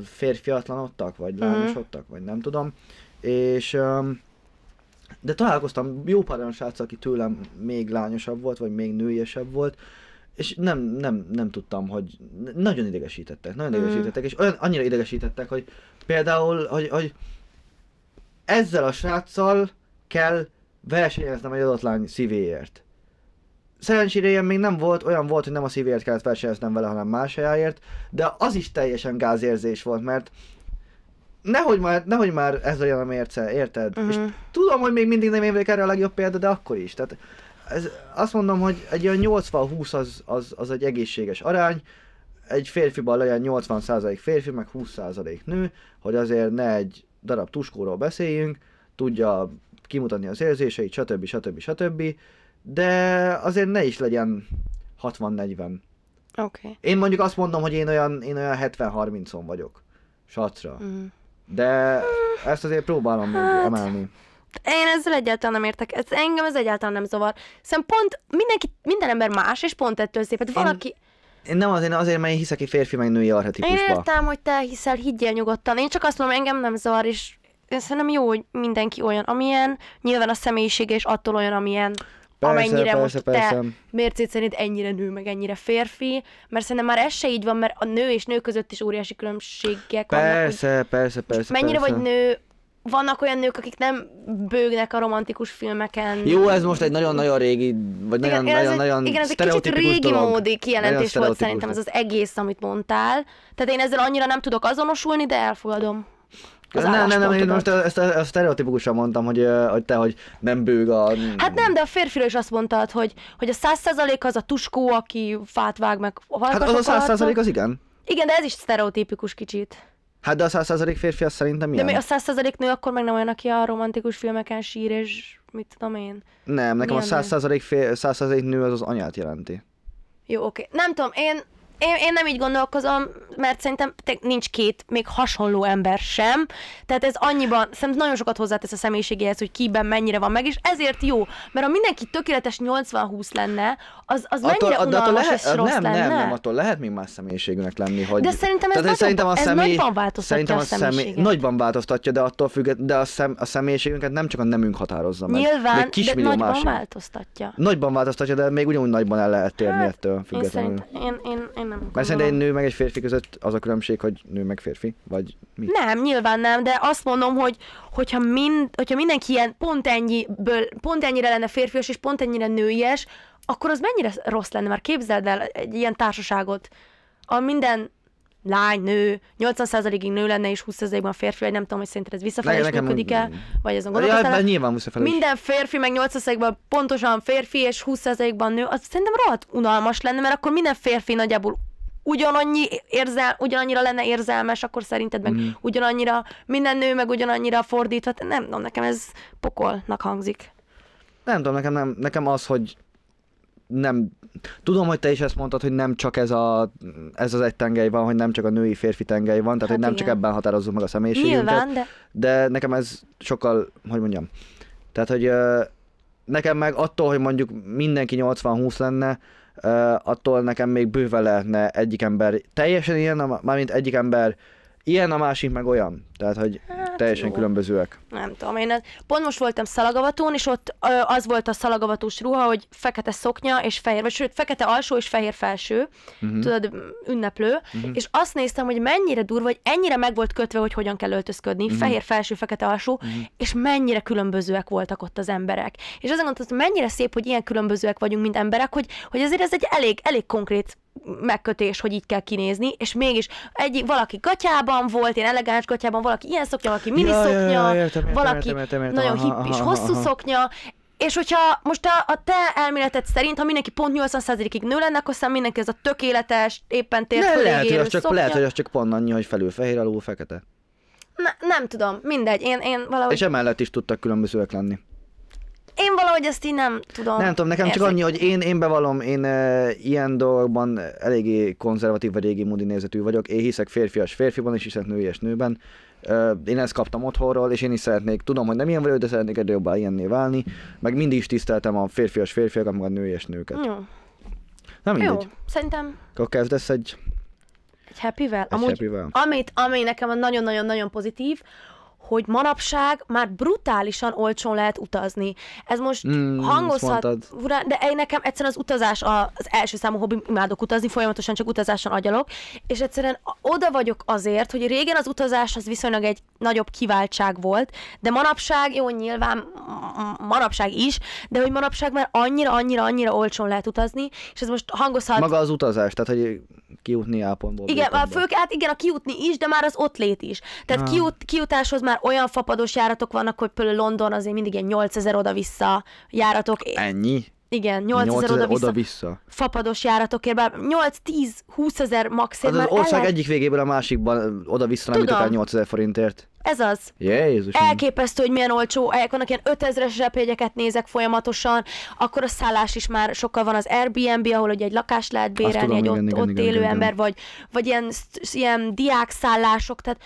férfiatlanodtak, vagy lányosodtak, vagy nem tudom. És um, de találkoztam jó pár olyan srác, aki tőlem még lányosabb volt, vagy még nőiesebb volt, és nem, nem, nem tudtam, hogy nagyon idegesítettek, nagyon Mm. idegesítettek, és olyan, annyira idegesítettek, hogy például, hogy, hogy ezzel a sráccal kell versenyeznem egy adott lány szívéért. Szerencsére ilyen még nem volt, olyan volt, hogy nem a szívéért kellett versenyeznem vele, hanem más helyáért, de az is teljesen gázérzés volt, mert nehogy már, nehogy már ez legyen a mérce, érted? Mhm. És tudom, hogy még mindig nem vagyok erre a legjobb példa, de akkor is. Tehát ez, azt mondom, hogy egy olyan 80-20 az, az, az egy egészséges arány, egy férfiban legyen 80% férfi, meg 20% nő, hogy azért ne egy darab tuskóról beszéljünk, tudja kimutatni az érzéseit, stb. stb. stb. De azért ne is legyen 60-40. Oké. Én mondjuk azt mondom, hogy én olyan, én olyan 70-30-on vagyok. Sacra. Mm. De ezt azért próbálom még Hát, emelni. Én ezzel egyáltalán nem értek. Ez, engem ez egyáltalán nem zavar. Szerintem pont mindenki, minden ember más, és pont ettől szép. Hát valaki... Én nem azért, azért, mert én hiszek egy férfi meg női Én arhetipusba. értem, hogy te hiszel, higgyél nyugodtan. Én csak azt mondom, engem nem zavar, és én szerintem jó, hogy mindenki olyan, amilyen. Nyilván a személyisége is attól olyan, amilyen. Persze, amennyire persze, most persze. te mércét szerint ennyire nő, meg ennyire férfi, mert szerintem már ez se így van, mert a nő és nő között is óriási különbségek vannak. hogy Persze, persze, persze. mennyire persze. vagy nő, vannak olyan nők, akik nem bőgnek a romantikus filmeken. Jó, ez most egy nagyon-nagyon régi, vagy nagyon, igen, ez nagyon, egy, nagyon igen, ez egy kicsit régi dolog. módi kijelentés volt szerintem ez az egész, amit mondtál. Tehát én ezzel annyira nem tudok azonosulni, de elfogadom. Az nem, nem, nem, én most ezt, ezt, ezt sztereotipikusan mondtam, hogy, hogy te, hogy nem bőg a... Hát nem, de a férfiről is azt mondtad, hogy, hogy a száz százalék az a tuskó, aki fát vág meg a Hát az a száz százalék az igen. Igen, de ez is sztereotípikus kicsit. Hát de a száz százalék férfi az szerintem De milyen? mi a száz százalék nő akkor meg nem olyan, aki a romantikus filmeken sír, és mit tudom én. Nem, nekem a Milyen fér, száz százalék nő az az anyát jelenti. Jó, oké. Nem tudom, én, én, én nem így gondolkozom, mert szerintem te- nincs két még hasonló ember sem. Tehát ez annyiban, szerintem nagyon sokat hozzátesz a személyiségéhez, hogy kiben mennyire van meg, és ezért jó. Mert ha mindenki tökéletes 80-20 lenne, az, az mennyire de unalmas lehet, és rossz nem, lenne. nem, nem, attól lehet még más személyiségűnek lenni, hogy... De szerintem ez Tehát, nagyobb- ez nagyban változtatja szerintem a személyiséget. Nagyban változtatja, de attól függ, de a, szem, a személyiségünket nem csak a nemünk határozza meg. Nyilván, de nagyban másik. változtatja. Nagyban változtatja, de még ugyanúgy nagyban el lehet térni Hát, ettől Én függetlenül. szerint, én, én, én nem Mert gondolom. szerintem egy nő meg egy férfi között az a különbség, hogy nő meg férfi, vagy mi? Nem, nyilván nem, de azt mondom, hogy hogyha, mind, hogyha mindenki ilyen pont, ennyiből, pont ennyire lenne férfias és pont ennyire nőies, akkor az mennyire rossz lenne, mert képzeld el egy ilyen társaságot, a minden lány, nő, 80%-ig nő lenne, és 20%-ban férfi, vagy nem tudom, hogy szerinted ez visszafelé is működik-e, vagy azon Ja, gondolkoztál? de nyilván visszafelé is. Minden férfi, meg 8%-ban pontosan férfi, és 20%-ban nő, az szerintem rohadt unalmas lenne, mert akkor minden férfi nagyjából ugyanannyi érzel, ugyanannyira lenne érzelmes, akkor szerinted meg Mhm. ugyanannyira, minden nő meg ugyanannyira fordítva, nem tudom, nekem ez pokolnak hangzik. Nem tudom, nekem, nem, nekem az, hogy nem... Tudom, hogy te is ezt mondtad, hogy nem csak ez, a, ez az egy tengely van, hogy nem csak a női férfi tengely van, tehát Hát hogy nem igen. csak ebben határozzuk meg a személyiségünket. Nyilván, de de nekem ez sokkal, hogy mondjam, tehát, hogy nekem meg attól, hogy mondjuk mindenki 80-20 lenne, attól nekem még bőven lehetne egyik ember teljesen ilyen, mármint egyik ember ilyen, a másik meg olyan. Tehát, hogy Hát teljesen jó. különbözőek. nem tudom, én ez- pont most voltam szalagavatón, és ott az volt a szalagavatós ruha, hogy fekete szoknya és fehér, vagy sőt, fekete alsó és fehér felső, Mhm. tudod, ünneplő, és azt néztem, hogy mennyire durva, hogy ennyire meg volt kötve, hogy hogyan kell öltözködni, Mhm. fehér felső, fekete alsó, és mennyire különbözőek voltak ott az emberek. És azon gondoltam, mennyire szép, hogy ilyen különbözőek vagyunk, mint emberek, hogy, hogy ezért ez egy elég, elég konkrét megkötés, hogy így kell kinézni, és mégis egy, valaki gatyában volt, ilyen elegáns gatyában, valaki ilyen szoknya, valaki mini Ja, ja, ja, szoknya, értem, értem, valaki értem, értem, értem. nagyon Aha, hipp és aha, hosszú aha. szoknya, és hogyha most a, a te elméleted szerint, ha mindenki pont 80%-ig nő lenne, akkor aztán mindenki ez a tökéletes, éppen tért Ne, fölé lehet, hogy az csak, szoknya. lehet, hogy az csak pont annyi, hogy felül fehér, alul fekete. Ne, nem tudom, mindegy, én, én valahogy, És emellett is tudtak különbözőek lenni. Én valahogy ezt így nem tudom. Nem tudom, nekem csak érzékelni. annyi, hogy én, én bevallom, én e, ilyen dolgokban eléggé konzervatív vagy régi módi nézetű vagyok. Én hiszek férfias férfiban, és hiszek nőies nőben. E, én ezt kaptam otthonról, és én is szeretnék, tudom, hogy nem ilyen vagyok, de szeretnék egyre jobbá ilyenné válni. Meg mindig is tiszteltem a férfias férfiakat, meg a nőies nőket. Jó, Nem jó, mindegy. szerintem Akkor kezdesz egy, egy happy-vel. egy happy-vel. Amit, ami nekem nagyon-nagyon-nagyon pozitív, hogy manapság már brutálisan olcsón lehet utazni. Ez most Mm, hangozhat, furán, de én nekem egyszerűen az utazás a- az első számú hobbi, imádok utazni, folyamatosan csak utazáson agyalok, és egyszerűen oda vagyok azért, hogy régen az utazás az viszonylag egy nagyobb kiváltság volt, de manapság, jó, nyilván manapság is, de hogy manapság már annyira, annyira, annyira olcsón lehet utazni, és ez most hangozhat Maga az utazás, tehát hogy kijutni A pontból igen, a fő, hát igen, a kijutni is, de már az ott lét is. Tehát Ah. kijut, kijutáshoz már olyan fapados járatok vannak, hogy például London azért mindig ilyen 8000 oda-vissza járatok. Ennyi? Igen, 8000 8000 oda-vissza. oda-vissza. Fapados járatokért, bár 8-10-20 ezer maxért Az az ország el lehet- egyik végéből a másikban oda-vissza nem Tudom. jutok el 8000 forintért. Ez az. Jézus. Elképesztő, hogy milyen olcsó helyek vannak, ilyen 5000-es repjegyeket nézek folyamatosan, akkor a szállás is már sokkal van az Airbnb, ahol ugye egy lakást lehet bérelni, tudom, egy igen, ott, igen, ott igen, élő igen, ember, igen. vagy, vagy ilyen, ilyen diákszállások, tehát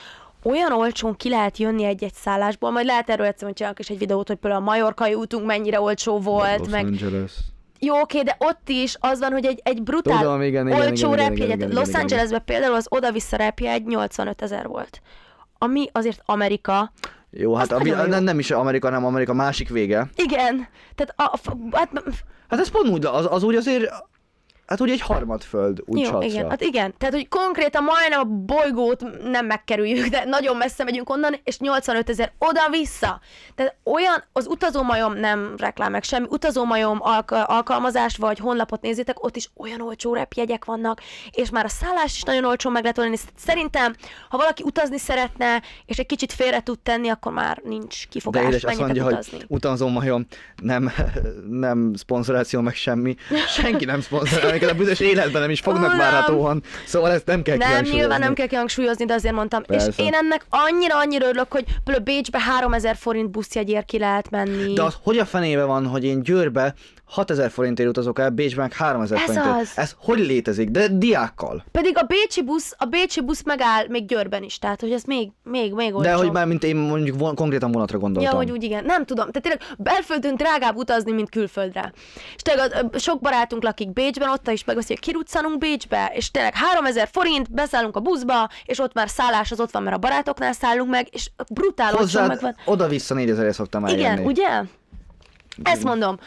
olyan olcsón ki lehet jönni egy-egy szállásból, majd lehet erről egyszer majd csinálok is egy videót, hogy például a Majorkai útunk mennyire olcsó volt, Los meg Angeles. jó, oké, de ott is az van, hogy egy, egy brutál Tudom, igen, igen, olcsó repjegyet. Los igen, igen. Angelesbe például az oda-vissza repjegy 85 ezer volt. Ami azért Amerika, Jó, hát Az a, nagyon jó. nem, nem is Amerika, hanem Amerika másik vége. Igen, tehát a, a, hát, Hát ez pont úgy, az, az úgy azért hát úgy egy harmadföld, úgy Jó, csatra. igen, hát igen. Tehát, hogy konkrétan majdnem a bolygót nem megkerüljük, de nagyon messze megyünk onnan, és 85 ezer oda-vissza. Tehát olyan, az utazómajom nem reklám meg semmi, utazómajom alka- alkalmazást vagy honlapot nézzétek, ott is olyan olcsó repjegyek vannak, és már a szállás is nagyon olcsó meg lehet oldani. Szerintem, ha valaki utazni szeretne, és egy kicsit félre tud tenni, akkor már nincs De kifogás, édes azt mondja, utazni. hogy utazom majom, nem, nem szponzoráció, meg semmi. Senki nem szponzorál, minket a büdös életben nem is fognak Uram! várhatóan. Szóval ezt nem kell Nem, nyilván nem kell kihangsúlyozni, de azért mondtam. Persze. És én ennek annyira, annyira örülök, hogy például Bécsbe 3000 forint buszjegyért ki lehet menni. De az hogy a fenébe van, hogy én Győrbe 6000 forintért utazok el, Bécsben meg 3000 Ez forintért. az. Ez hogy létezik? De diákkal. Pedig a bécsi busz, a bécsi busz megáll még Győrben is, tehát hogy ez még, még, még De olcsóbb. hogy már mint én mondjuk von, konkrétan vonatra gondoltam. Ja, hogy úgy igen. Nem tudom. Tehát tényleg belföldön drágább utazni, mint külföldre. És tényleg sok barátunk lakik Bécsben, ott is megbeszéljük, kiruccanunk Bécsbe, és tényleg 3000 forint, beszállunk a buszba, és ott már szállás az ott van, mert a barátoknál szállunk meg, és brutál Hozzád megvan. oda-vissza 4000 szoktam eljönni. Igen, ugye? Ezt mondom.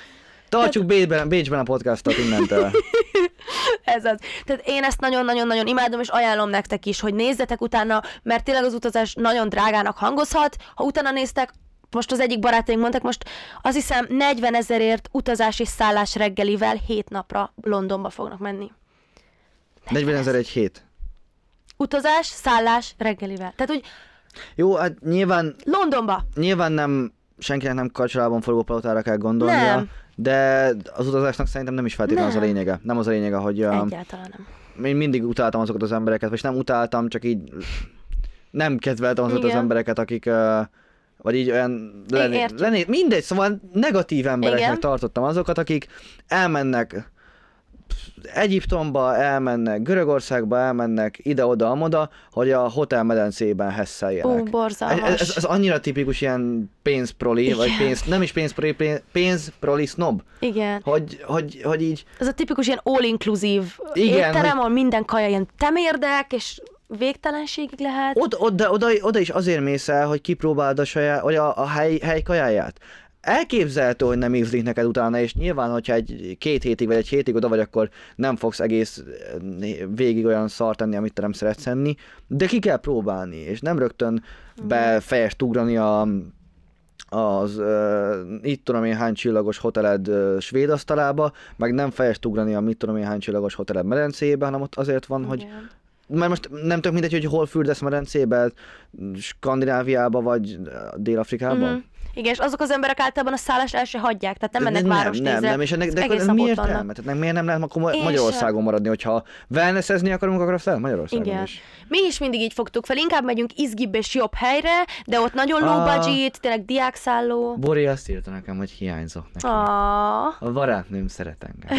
Tartsuk Bécsben, Bécsben a podcastot innentől. Ez az. Tehát én ezt nagyon-nagyon-nagyon imádom, és ajánlom nektek is, hogy nézzetek utána, mert tényleg az utazás nagyon drágának hangozhat. Ha utána néztek, most az egyik barátaink mondtak, most azt hiszem 40 ezerért utazás és szállás reggelivel 7 napra Londonba fognak menni. 40 ezer egy hét. Utazás, szállás, reggelivel. Tehát, hogy Jó, hát nyilván, Londonba. nyilván nem senkinek nem kacsalában forgó palotára kell gondolnia, Nem. de az utazásnak szerintem nem is feltétlenül az a Nem. lényege. Nem az a lényege, hogy um, Egyáltalán nem. én mindig utáltam azokat az embereket, vagy nem utáltam, csak így nem kedveltem azokat az Igen. embereket, akik uh, vagy így olyan értjük. lenni, mindegy, szóval negatív embereknek Igen. tartottam azokat, akik elmennek Egyiptomba, elmennek Görögországba, elmennek ide-oda, amoda, hogy a hotel medencében hesszeljenek. Ú, borzalmas. Ez, ez, ez, annyira tipikus ilyen pénzproli, vagy Igen. pénz, nem is pénzproli, pénz, pénzproli snob, Igen. hogy, hogy, hogy így Ez a tipikus ilyen all-inclusive étterem, hogy- ahol minden kaja ilyen temérdek, és végtelenségig lehet. Oda, oda, oda, oda is azért mész el, hogy kipróbáld a saját, vagy a, a hely, hely kajáját. Elképzelhető, hogy nem ízlik neked utána, és nyilván, hogyha egy két hétig vagy egy hétig oda vagy, akkor nem fogsz egész végig olyan szart enni, amit te nem szeretsz enni, de ki kell próbálni, és nem rögtön be fejest ugrani a, az uh, itt tudom én hány csillagos hoteled uh, svéd asztalába, meg nem fejest ugrani a mit tudom én hány csillagos hoteled medencébe, hanem ott azért van, hogy Igen. Mert most nem tök mindegy, hogy hol fürdesz medencébe, Skandináviába vagy Dél-Afrikában. Mhm. Igen, és azok az emberek általában a szállást el se hagyják, tehát nem mennek nem, nem, nem, és ennek, de egész akkor nap mi ott értelme? vannak. Tehát miért nem lehet akkor És- Magyarországon maradni, hogyha wellnessezni akarunk, akkor azt el Magyarországon Igen. is. Mi is mindig így fogtuk fel, inkább megyünk izgibb és jobb helyre, de ott nagyon low Ah. budget, tényleg diákszálló. Bori azt írta nekem, hogy hiányzok neki. Ah, A barátnőm szeret engem.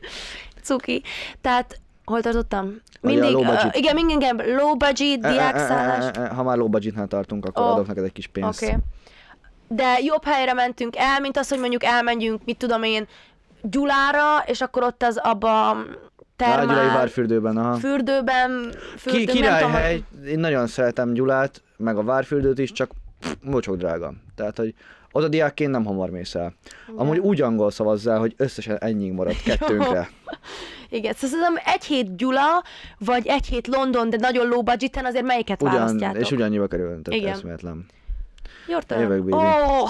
cuki. Tehát, hol tartottam? Budget. uh, igen, minden low budget, diákszállás. E, e, e, e, Ha már low budgetnál tartunk, akkor Ó. adok neked egy kis pénzt. Okay. De jobb helyre mentünk el, mint az, hogy mondjuk elmenjünk, mit tudom én, Gyulára, és akkor ott az abba a Á, Gyulai termál várfürdőben, aha. fürdőben, fürdőben, Ki, nem tudom, királyhely, én nagyon szeretem Gyulát, meg a Várfürdőt is, csak pff, mocsok drága. Tehát, hogy oda diákként nem hamar mész el. Amúgy úgy angol szavazzál, hogy összesen ennyi maradt kettőnkre. Igen, szóval szerintem egy hét Gyula, vagy egy hét London, de nagyon low budgeten, azért melyiket Ugyan, választjátok? és ugyannyiba kerül, tehát Igen. eszméletlen. Turn. Jövök, baby. Ó,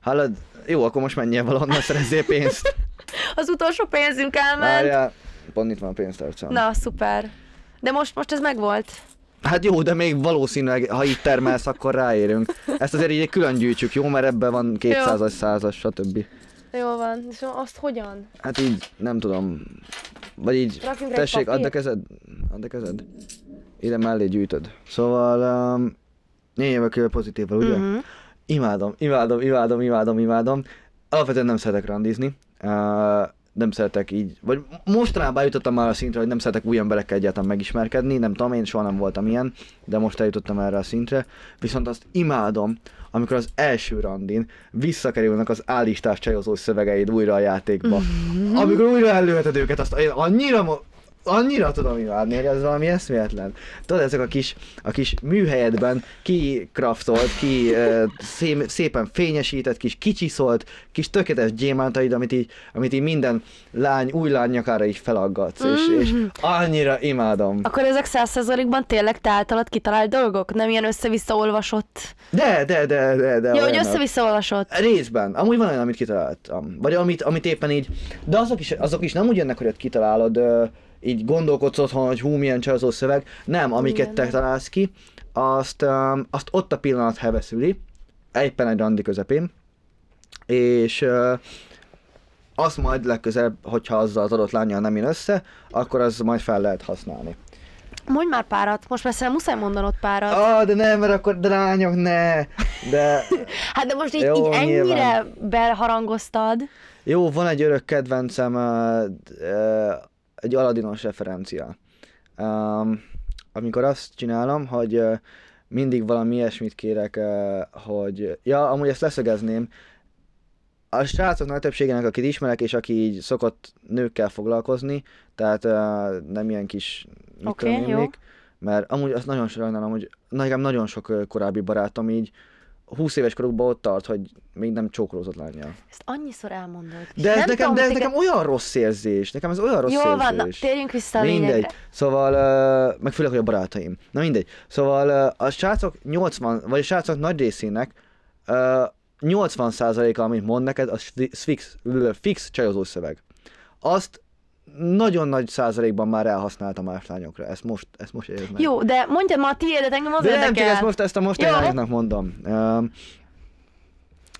Hallod? Jó, akkor most menjél valahonnan, szerezzél pénzt. az utolsó pénzünk elment. Várjál, pont itt van a pénztárcám. Na, szuper. De most, most ez megvolt. Hát jó, de még valószínűleg, ha itt termelsz, akkor ráérünk. Ezt azért így külön gyűjtsük, jó? Mert ebben van 200-as, 100-as, stb. Jó van. És azt hogyan? Hát így, nem tudom. Vagy így, Rakjunk tessék, add a kezed. Add a kezed. Ide mellé gyűjtöd. Szóval, um, én jövök pozitívan, ugye? Mhm. Imádom, imádom, imádom, imádom, imádom. Alapvetően nem szeretek randizni. Uh, nem szeretek így, vagy mostanában eljutottam már a szintre, hogy nem szeretek új emberekkel egyáltalán megismerkedni, nem tudom, én soha nem voltam ilyen, de most eljutottam erre a szintre, viszont azt imádom, amikor az első randin visszakerülnek az állistás csajozó szövegeid újra a játékba. Amikor újra előheted őket, azt én annyira mo- annyira tudom imádni, hogy ez valami eszméletlen. Tudod, ezek a kis, a kis műhelyedben kikraftolt, ki uh, szé, szépen fényesített, kis kicsiszolt, kis tökéletes gyémántaid, amit így, amit így minden lány, új lány nyakára így felaggatsz, és, és annyira imádom. Akkor ezek százszerzalékban tényleg te általad kitalált dolgok? Nem ilyen össze-vissza olvasott? De, de, de, de, de. Jó, hogy össze-vissza olvasott. Részben. Amúgy van olyan, amit kitaláltam. Vagy amit, amit éppen így... De azok is, azok is nem úgy jönnek, hogy ott kitalálod, így gondolkodsz otthon, hogy hú, milyen csajozó szöveg. Nem, amiket Igen. te találsz ki, azt, um, azt ott a pillanat heveszüli, éppen egy randi közepén, és uh, azt majd legközelebb, hogyha azzal az adott lányjal nem jön össze, akkor az majd fel lehet használni. Mondj már párat, most persze muszáj mondanod párat. Ah, de nem, mert akkor de lányok, ne! De Hát de most így, Jó, így ennyire nyilván. belharangoztad. Jó, van egy örök kedvencem, uh, uh, egy Aladinos referencia. Um, amikor azt csinálom, hogy uh, mindig valami ilyesmit kérek, uh, hogy... Ja, amúgy ezt leszögezném. A srácok nagy többségének, akit ismerek, és aki így szokott nőkkel foglalkozni, tehát uh, nem ilyen kis mit Oké, tudom én jó. még, mert amúgy azt nagyon sajnálom, hogy nekem nagyon sok korábbi barátom így 20 éves korukban ott tart, hogy még nem csókolózott lányjal. Ezt annyiszor elmondod. De ez, nem nekem, tudom, de ez téged- nekem olyan rossz érzés. Nekem ez olyan rossz Jól érzés. van, na, térjünk vissza a Mindegy. lényegre. Szóval, uh, meg főleg, hogy a barátaim. Na mindegy. Szóval uh, a srácok 80, vagy a srácok nagy részének uh, 80%-a, amit mond neked, az fi- fix, fix csajozó szöveg. Azt nagyon nagy százalékban már elhasználtam más lányokra. Ezt most, ezt most érzed meg. Jó, de mondjad már a tiédet, engem az De nem csak érdekel. ezt most, ezt a most Jó. lányoknak mondom. Um,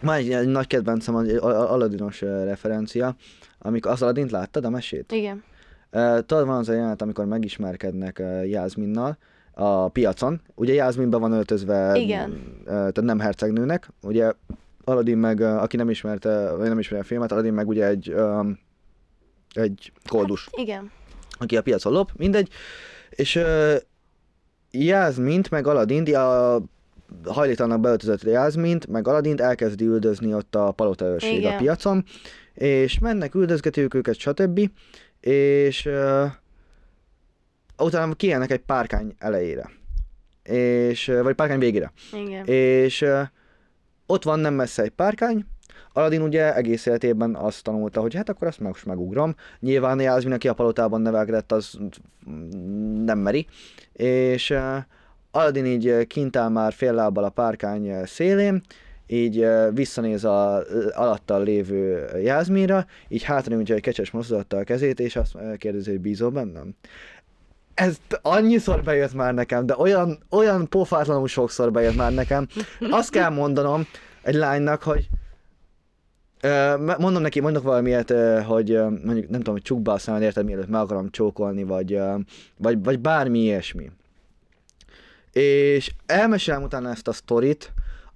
van egy, egy nagy kedvencem, egy Al- Aladinos uh, referencia, amikor az Aladint láttad, a mesét? Igen. Uh, tudod, van az a jelenet, amikor megismerkednek uh, Jászminnal a piacon. Ugye Jászminben van öltözve, Igen. Uh, tehát nem hercegnőnek. Ugye Aladdin meg, uh, aki nem ismerte, vagy nem ismeri a filmet, Aladdin meg ugye egy, um, egy koldus Igen. aki a piacon lop, mindegy. És uh, Jászmint, meg Aladint, a hajléktalannak beöltözött Jászmint, meg Aladint elkezdi üldözni ott a palota őrség a piacon, és mennek, üldözgetők őket, stb. És uh, utána kijelnek egy párkány elejére. És, vagy párkány végére. Igen. És uh, ott van nem messze egy párkány, Aladin ugye egész életében azt tanulta, hogy hát akkor azt meg most megugrom. Nyilván Jászmin, aki a palotában nevelkedett, az nem meri. És uh, Aladin így uh, kint áll már fél lábbal a párkány uh, szélén, így visszanéz a alattal lévő Jászminra, így hátra nyújtja egy kecses mozdulattal a kezét, és azt kérdezi, hogy bízol bennem. Ez annyiszor bejött már nekem, de olyan, olyan pofátlanul sokszor bejött már nekem. Azt kell mondanom egy lánynak, hogy mondom neki, mondok valamilyet, ö, hogy mondjuk nem tudom, hogy csukd be a szemed, érted, mielőtt meg akarom csókolni, vagy, vagy, vagy bármi ilyesmi. És elmesélem utána ezt a sztorit,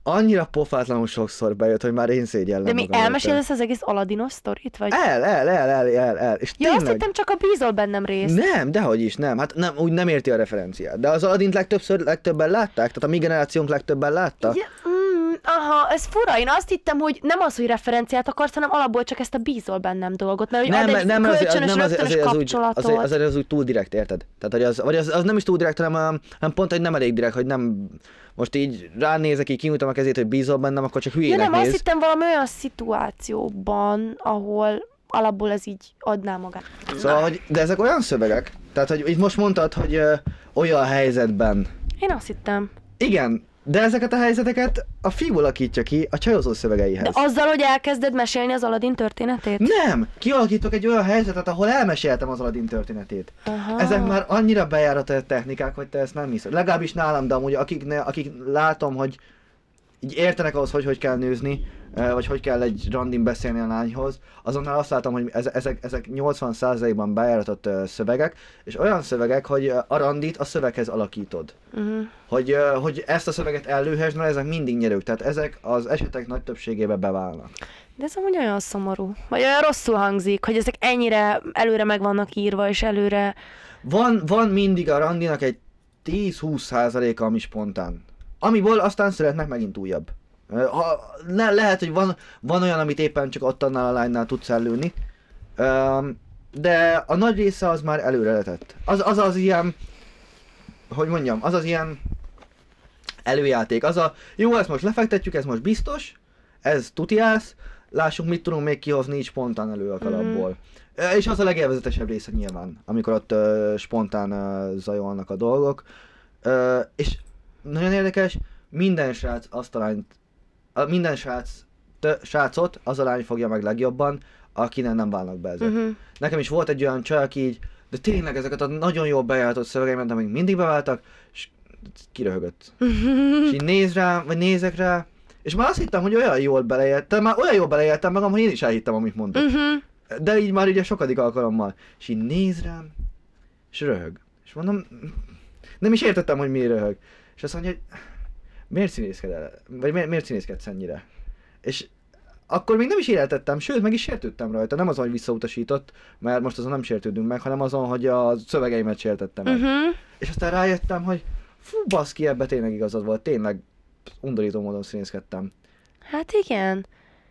annyira pofátlanul sokszor bejött, hogy már én szégyellem De mi ezt az egész Aladinos sztorit? Vagy... El, el, el, el, el, el. És Ja, azt tényleg... hittem csak a bízol bennem részt. Nem, dehogy is, nem. Hát nem, úgy nem érti a referenciát. De az Aladint legtöbbször, legtöbben látták? Tehát a mi generációnk legtöbben látta? Ja, mm, aha, ez fura. Én azt hittem, hogy nem az, hogy referenciát akarsz, hanem alapból csak ezt a bízol bennem dolgot. Mert hogy ad egy nem, kölcsönös, nem azért, az úgy, kapcsolatot. azért, azért az úgy túl direkt, érted? Tehát, hogy az, vagy az, az nem is túl direkt, hanem, hanem pont, hogy nem elég direkt, hogy nem most így ránézek, így kinyújtom a kezét, hogy bízol bennem, akkor csak Ja hülyének nem, azt néz. hittem valami olyan szituációban, ahol alapból ez így adná magát. Szóval, hogy, de ezek olyan szövegek, tehát, hogy itt most mondtad, hogy ö, olyan helyzetben. Én azt hittem. Igen, de ezeket a helyzeteket a fiú alakítja ki a csajozó szövegeihez. De azzal, hogy elkezded mesélni az Aladdin történetét? Nem! Kialakítok egy olyan helyzetet, ahol elmeséltem az Aladdin történetét. Aha. Ezek már annyira bejáratott technikák, hogy te ezt nem hiszed. Legalábbis nálam, de amúgy akik, ne, akik látom, hogy így értenek ahhoz, hogy hogy kell nőzni, vagy hogy kell egy randin beszélni a lányhoz, azonnal azt látom, hogy eze- ezek, ezek 80%-ban bejáratott szövegek, és olyan szövegek, hogy a randit a szöveghez alakítod. Uh-huh. Hogy, hogy ezt a szöveget ellőhess, mert ezek mindig nyerők, tehát ezek az esetek nagy többségében beválnak. De ez amúgy olyan szomorú. Vagy olyan rosszul hangzik, hogy ezek ennyire előre meg vannak írva, és előre... Van, van mindig a randinak egy 10-20 százaléka, ami spontán. Amiből aztán születnek megint újabb. Ha, le, lehet, hogy van, van olyan, amit éppen csak ott annál a lánynál tudsz ellőni. De a nagy része az már előre letett. Az az, az ilyen, hogy mondjam, az az ilyen előjáték. Az a, jó, ezt most lefektetjük, ez most biztos, ez tutiász, lássuk, mit tudunk még kihozni így spontán elő a kalapból. Mm. És az a legélvezetesebb része nyilván, amikor ott uh, spontán uh, zajolnak a dolgok. Uh, és nagyon érdekes, minden srác azt a lányt, a, minden srác, tö, srácot az a lány fogja meg legjobban, akinek nem válnak be ezek. Mhm. Nekem is volt egy olyan csaj, aki így, de tényleg ezeket a nagyon jól bejáratott szövegeimet, amik mindig beváltak, és kiröhögött. és így néz rá, vagy nézek rá, és már azt hittem, hogy olyan jól beleéltem, már olyan jól beleéltem magam, hogy én is elhittem, amit mondok. Mhm. De így már ugye sokadik alkalommal. És így néz rám, és röhög. És mondom, nem is értettem, hogy miért röhög. És azt mondja, hogy miért színészkedel? Vagy miért, miért színészkedsz ennyire? És akkor még nem is értettem, sőt, meg is sértődtem rajta. Nem azon, hogy visszautasított, mert most azon nem sértődünk meg, hanem azon, hogy a szövegeimet sértettem meg. Mhm. És aztán rájöttem, hogy fú, baszki, ebbe tényleg igazad volt, tényleg undorító módon színészkedtem. Hát igen.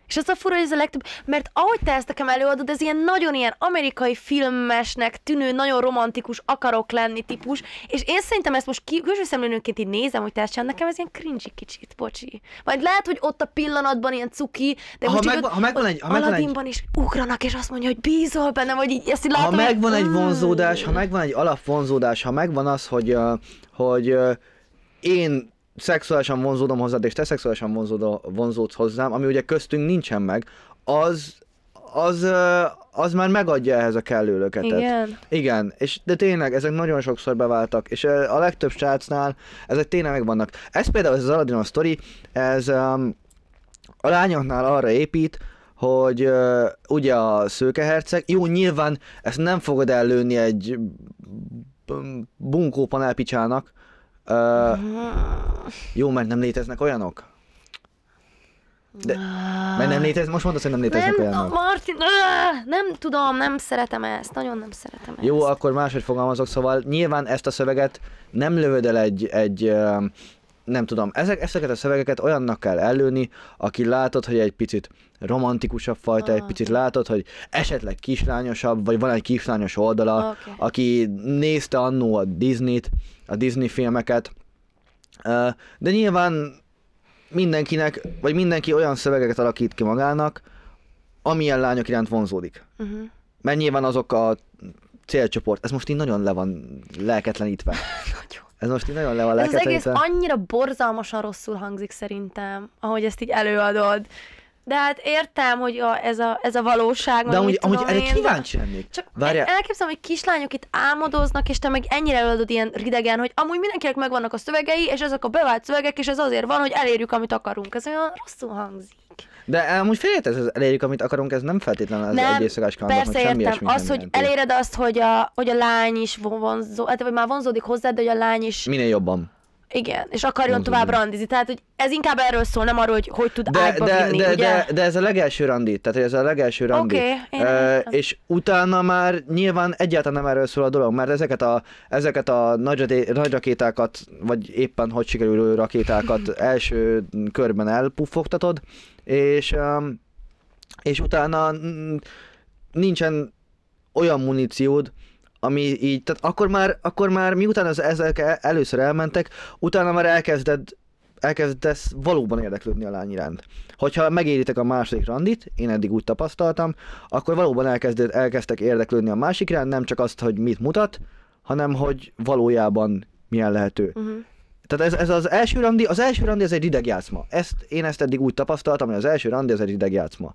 És az a fura, hogy ez a legtöbb, mert ahogy te ezt nekem előadod, ez ilyen nagyon ilyen amerikai filmesnek tűnő, nagyon romantikus, akarok lenni típus, és én szerintem ezt most külső szemlélőnként így nézem, hogy te ezt csinálod, nekem ez ilyen cringy kicsit, bocsi. Majd lehet, hogy ott a pillanatban ilyen cuki, de Ha így megvan- ha megvan egy- ha megvan egy- Aladdinban is ugranak, és azt mondja, hogy bízol bennem, vagy így ezt így ha látom, hogy- megvan egy Mm. vonzódás, ha megvan egy alapvonzódás, ha megvan az, hogy, hogy én szexuálisan vonzódom hozzád, és te szexuálisan vonzód, vonzódsz hozzám, ami ugye köztünk nincsen meg, az, az, az már megadja ehhez a kellő löketet. Igen. Igen, és de tényleg ezek nagyon sokszor beváltak, és a legtöbb srácnál ezek tényleg megvannak. Ez például ez az Aladdin sztori, ez um, a lányoknál arra épít, hogy uh, ugye a szőkeherceg, jó, nyilván ezt nem fogod ellőni egy b- bunkó panelpicsának, jó, mert nem léteznek olyanok. De, mert nem léteznek, most mondasz, hogy nem léteznek Nem, olyanok. Martin, nem tudom, nem szeretem ezt, nagyon nem szeretem ezt. Jó, akkor máshogy fogalmazok, szóval nyilván ezt a szöveget nem lövöd el egy, egy nem tudom, ezek, ezeket a szövegeket olyannak kell ellőni, aki látod, hogy egy picit romantikusabb fajta, egy Ah. picit látod, hogy esetleg kislányosabb, vagy van egy kislányos oldala, Oké. aki nézte annó a Disney-t, a Disney filmeket, de nyilván mindenkinek, vagy mindenki olyan szövegeket alakít ki magának, amilyen lányok iránt vonzódik. Uh-huh. Mert nyilván azok a célcsoport, ez most így nagyon le van lelketlenítve. Nagyon. Ez most így nagyon le van Ez az egész annyira borzalmasan rosszul hangzik szerintem, ahogy ezt így előadod. De hát értem, hogy a, ez, a, ez a valóság. De amúgy, amúgy erre én, kíváncsi lennék. Csak. Várjál. elképzelem, hogy kislányok itt álmodoznak, és te meg ennyire előadod ilyen ridegen, hogy amúgy mindenkinek megvannak a szövegei, és ezek a bevált szövegek, és ez azért van, hogy elérjük, amit akarunk. Ez olyan rosszul hangzik. De amúgy félretesz, ez elérjük, amit akarunk, ez nem feltétlenül az nem, egy éjszakás kalandok, persze semmi értem. Az, hogy eléred azt, hogy a, hogy a lány is vonzó, hát vagy már vonzódik hozzád, de hogy a lány is, Minél jobban. Igen, és akarjon Vonzódik. tovább randizni. Tehát, hogy ez inkább erről szól, nem arról, hogy hogy tud De, ágyba de, vinni, de, ugye? de, de, ez a legelső randi, tehát ez a legelső randi. Oké, Ö, értem. és utána már nyilván egyáltalán nem erről szól a dolog, mert ezeket a, ezeket a nagy, nagy rakétákat, vagy éppen hogy sikerülő rakétákat első körben elpuffogtatod, és, um, és utána nincsen olyan muníciód, ami így, tehát akkor már, akkor már miután az, ezek el- először elmentek, utána már elkezded elkezdesz valóban érdeklődni a lány iránt. Hogyha megéritek a második randit, én eddig úgy tapasztaltam, akkor valóban elkezded, elkezdtek érdeklődni a másik iránt, nem csak azt, hogy mit mutat, hanem hogy valójában milyen lehető. Uh-huh. Tehát ez, ez az első randi, az első randi ez egy idegjátszma. Ezt, én ezt eddig úgy tapasztaltam, hogy az első randi ez egy idegjátszma.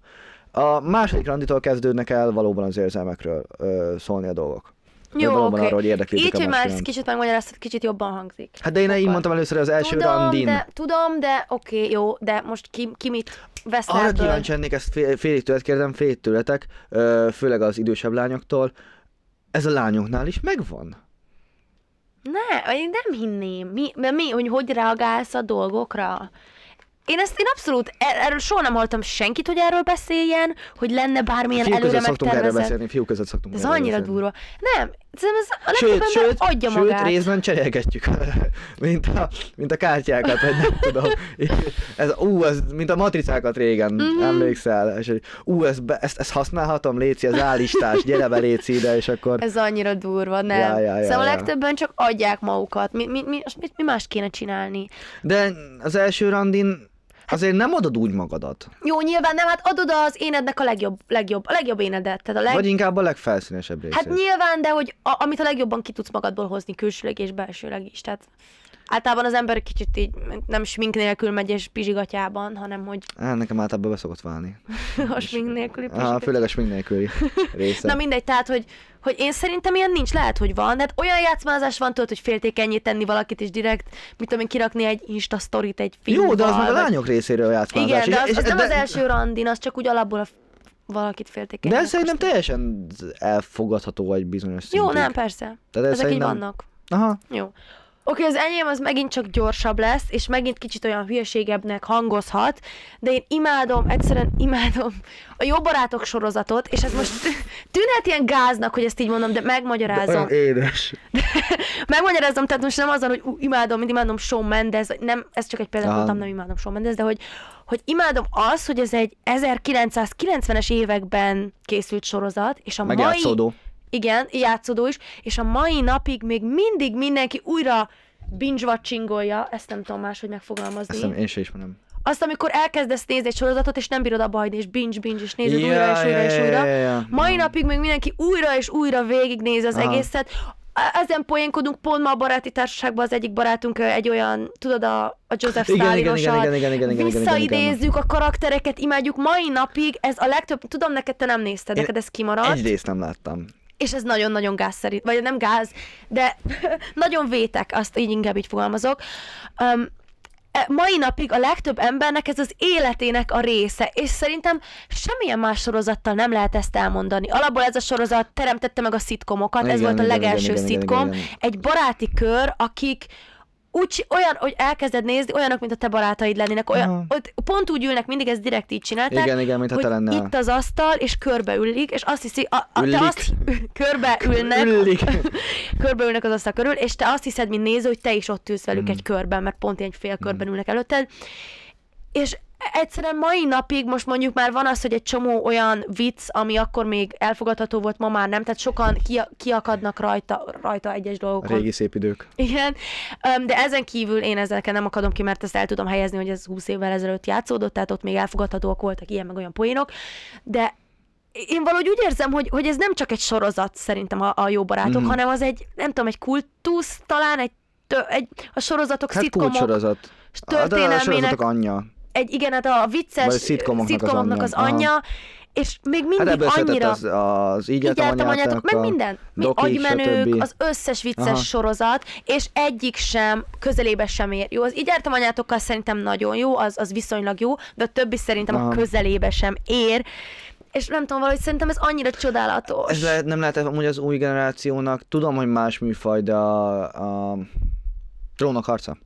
A második randitól kezdődnek el valóban az érzelmekről ö, szólni a dolgok. Jó, valóban oké. arról, hogy érdeklődik Így, hogy már kicsit megmagyaráztad, kicsit jobban hangzik. Hát de én így mondtam először az első tudom, randin. de, tudom, de oké, okay, jó, de most ki, ki mit vesz Arra ebből? kíváncsi lennék, ezt fél, félig tőled kérdem, félig tőletek, főleg az idősebb lányoktól. Ez a lányoknál is megvan? Ne, én nem hinném. Mi, mi, hogy hogy reagálsz a dolgokra? Én ezt én abszolút, er- erről soha nem hallottam senkit, hogy erről beszéljen, hogy lenne bármilyen Fiúk előre között szoktunk erről megtervezett. beszélni, fiúk között szoktunk Ez annyira beszélni. durva. Nem, Szerintem ez a Sőt, sőt, adja sőt magát. részben cserélgetjük, mint a, mint a kártyákat, vagy nem tudom. Ez, ú, ez, mint a matricákat régen, Mhm. mm-hmm. emlékszel? És ú, ezt, be, ezt, ezt használhatom, Léci, az állistás, gyere be, Léci ide, és akkor... Ez annyira durva, nem. Ja, ja, ja, szóval ja. legtöbben csak adják magukat. Mi, mi, mi, mit, mi más kéne csinálni? De az első randin azért nem adod úgy magadat. Jó, nyilván nem, hát adod az énednek a legjobb, legjobb, a legjobb énedet. Tehát a leg... Vagy inkább a legfelszínesebb részét. Hát nyilván, de hogy a, amit a legjobban ki tudsz magadból hozni külsőleg és belsőleg is. Tehát általában az ember kicsit így nem smink nélkül megy és pizsigatyában, hanem hogy Á, nekem általában be szokott válni. a smink nélküli Ah, pizsigatyában. főleg a smink nélküli része. Na mindegy, tehát, hogy, hogy én szerintem ilyen nincs, lehet, hogy van, hát olyan játszmázás van, tudod, hogy féltékenyé tenni valakit is direkt, mit tudom én, kirakni egy Insta sztorit egy filmval. Jó, de az meg a lányok részéről játszmázás. Igen, de az, És- az nem de- az első randin, az csak úgy alapból a valakit féltékeny. De ez szerintem teljesen elfogadható egy bizonyos szintig. Jó, nem, persze. Tehát ez Ezek így szerintem- vannak. Aha. Jó. Oké, az enyém az megint csak gyorsabb lesz, és megint kicsit olyan hülyeségebbnek hangozhat, de én imádom, egyszerűen imádom a Jó Barátok sorozatot, és ez most tűnhet ilyen gáznak, hogy ezt így mondom, de megmagyarázom. Olyan édes. Megmagyarázom, tehát most nem azon, hogy ú, imádom, mint imádom Shawn Mendes, nem, ez csak egy példát Aha. mondtam, nem imádom Shawn Mendes, de hogy, hogy imádom az, hogy ez egy 1990-es években készült sorozat, és a mai... Igen, játszódó is, és a mai napig még mindig mindenki újra binge-watchingolja, ezt nem tudom máshogy megfogalmazni. Ezt nem, én se ismerem. Azt, amikor elkezdesz nézni egy sorozatot, és nem bírod abba hagyni, és binge-binge, és nézed Ja, újra, és újra, ja, és újra. ja, ja. Mai napig még mindenki újra és újra végignézi az Aha. egészet. Ezen poénkodunk pont ma a baráti társaságban az egyik barátunk egy olyan, tudod, a, a Joseph Stalinosat. Visszaidézzük a karaktereket, imádjuk mai napig, ez a legtöbb, tudom neked te nem nézted, Én neked ez kimaradt Egy részt nem láttam. És ez nagyon-nagyon gáz szerint, vagy nem gáz, de nagyon vétek, azt így inkább így fogalmazok. Um, mai napig a legtöbb embernek ez az életének a része, és szerintem semmilyen más sorozattal nem lehet ezt elmondani. Alapból ez a sorozat teremtette meg a szitkomokat, ez Igen, volt a igen, legelső igen, igen, szitkom. igen, igen. Egy baráti kör, akik úgy, olyan, hogy elkezded nézni, olyanok, mint a te barátaid lennének. Olyan, Aha. ott pont úgy ülnek, mindig ezt direkt így csinálták, Igen, igen, mintha hogy te lennél. itt az asztal, és körbeülik, és azt hiszi, a, a, te azt körbeülnek, körbeülnek az asztal körül, és te azt hiszed, mint néző, hogy te is ott ülsz velük egy körben, mert pont egy fél körben ülnek előtted. És egyszerűen mai napig most mondjuk már van az, hogy egy csomó olyan vicc, ami akkor még elfogadható volt, ma már nem, tehát sokan ki, kiakadnak rajta, rajta egyes A dolgokon. régi szép idők. Igen, de ezen kívül én ezzel nem akadom ki, mert ezt el tudom helyezni, hogy ez 20 évvel ezelőtt játszódott, tehát ott még elfogadhatóak voltak ilyen meg olyan poénok, de én valahogy úgy érzem, hogy, hogy ez nem csak egy sorozat szerintem a, a jó barátok, Mhm. hanem az egy, nem tudom, egy kultusz, talán egy, egy a sorozatok, Hát szitkomok, kulcsorozat. De a történelmének, sorozatok anyja. Egy, igen, hát a vicces Vagy szitkomoknak az szitkomoknak anyja. az anyja, és még Hát mindig született annyira... az, az így anyátok, anyátok, meg minden. Mi dokik, agymenők, stb. az összes vicces Aha. sorozat, és egyik sem közelébe sem ér. Jó, az így jártam anyátokkal szerintem nagyon jó, az, az viszonylag jó, de a többi szerintem Aha. a közelébe sem ér. És nem tudom, valahogy szerintem ez annyira csodálatos. Ez lehet, nem lehet amúgy az új generációnak, tudom, hogy más műfaj, de a, a trónok harca.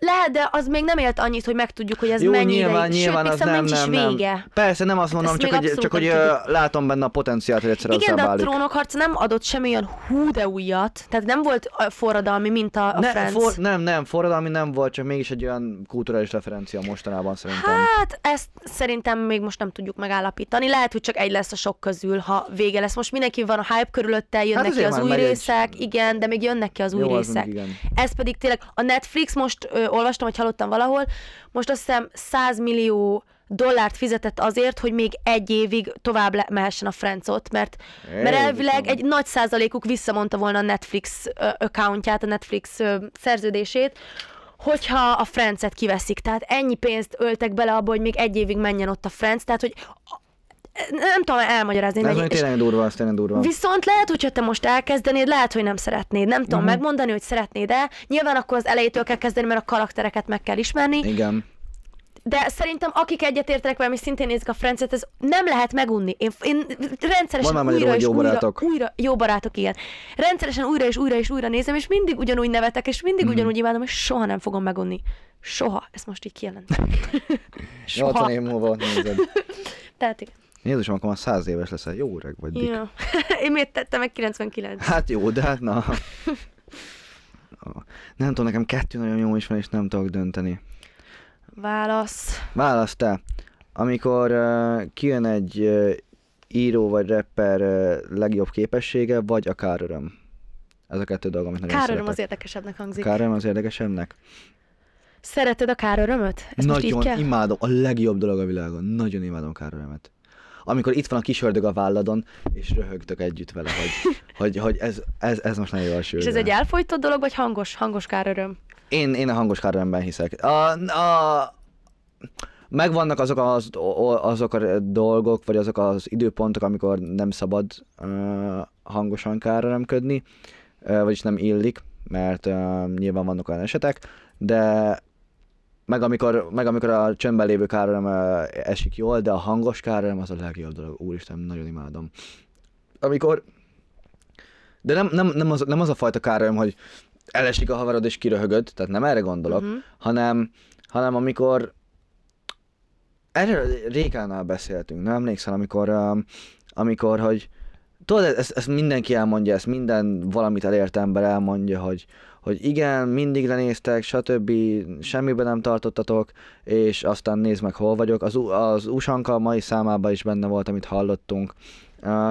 Lehet, de az még nem élt annyit, hogy megtudjuk, hogy ez Jó, mennyi nyilván, ideig. nyilván Sőt, az nem, nincs nem, is nem. vége. Persze, nem azt mondom, Ezt csak hogy, csak hogy látom benne a potenciált, hogy egyszer Igen, de a trónokharca nem adott semmilyen hú de újat, tehát nem volt forradalmi, mint a, a Ne, Friends. for, nem, nem, forradalmi nem volt, csak mégis egy olyan kulturális referencia mostanában szerintem. Hát ezt szerintem még most nem tudjuk megállapítani. Lehet, hogy csak egy lesz a sok közül, ha vége lesz. Most mindenki van a hype körülötte, jönnek Hát ki az új megy egy- részek, igen, de még jönnek ki az új Jó, részek. Ez pedig tényleg a Netflix, most ö, olvastam, vagy hallottam valahol, most azt hiszem 100 millió dollárt fizetett azért, hogy még egy évig tovább le- mehessen a Francot, mert, mert Jézusom. elvileg egy nagy százalékuk visszamondta volna a Netflix ö, accountját, a Netflix ö, szerződését, hogyha a Francet kiveszik. Tehát ennyi pénzt öltek bele abba, hogy még egy évig menjen ott a Franc, tehát hogy nem tudom elmagyarázni. Ez és tényleg durva, az tényleg durva. Viszont lehet, hogyha te most elkezdenéd, lehet, hogy nem szeretnéd. Nem tudom megmondani, hogy szeretnéd-e. Nyilván akkor az elejétől kell kezdeni, mert a karaktereket meg kell ismerni. Igen. De szerintem akik egyetértenek velem, és szintén nézik a Francet, ez nem lehet megunni. Én, én rendszeresen Van újra és jó újra, barátok. újra, jó barátok, igen. Rendszeresen újra és újra és újra nézem, és mindig ugyanúgy nevetek, és mindig Mhm. ugyanúgy imádom, és soha nem fogom megunni. Soha. Ezt most így kijelentem. 80 év múlva nézed. Tehát igen. Jézusom, akkor már száz éves leszel, jó öreg vagy, Dick. Ja. Én miért tettem meg 99? Hát jó, de hát na. Nem tudom, nekem kettő nagyon jó is van, és nem tudok dönteni. Válasz. Válasz te. Amikor uh, kijön egy uh, író vagy rapper uh, legjobb képessége, vagy a káröröm. Ez a kettő dolog, amit nagyon Káröröm szeretek. az érdekesebbnek hangzik. Káröröm az érdekesebbnek? Szereted a kárörömöt? Ezt Nagyon imádom, a legjobb dolog a világon. Nagyon imádom kárörömet. Amikor itt van a kis ördög a válladon, és röhögtök együtt vele, hogy, hogy, hogy ez, ez, ez most nagyon jól sül. És ez egy elfolytott dolog, vagy hangos, hangos káröröm? Én, én a hangos kárörömben hiszek. A, a, megvannak azok, az, azok a dolgok, vagy azok az időpontok, amikor nem szabad uh, hangosan kárörömködni, uh, vagyis nem illik, mert uh, nyilván vannak olyan esetek, de meg amikor, meg amikor a csöndben lévő káröröm esik jól, de a hangos káröröm az a legjobb dolog. Úristen, nagyon imádom. Amikor... De nem, nem, nem, az, nem az a fajta káröröm, hogy elesik a haverod és kiröhögöd, tehát nem erre gondolok, Mhm. hanem, hanem amikor erről Rékánál beszéltünk, nem emlékszel, amikor, amikor, hogy tudod, ezt, ezt mindenki elmondja, ezt minden valamit elért ember elmondja, hogy, hogy igen, mindig lenéztek, stb. semmiben nem tartottatok, és aztán nézd meg, hol vagyok. Az, az Usanka mai számában is benne volt, amit hallottunk. Uh,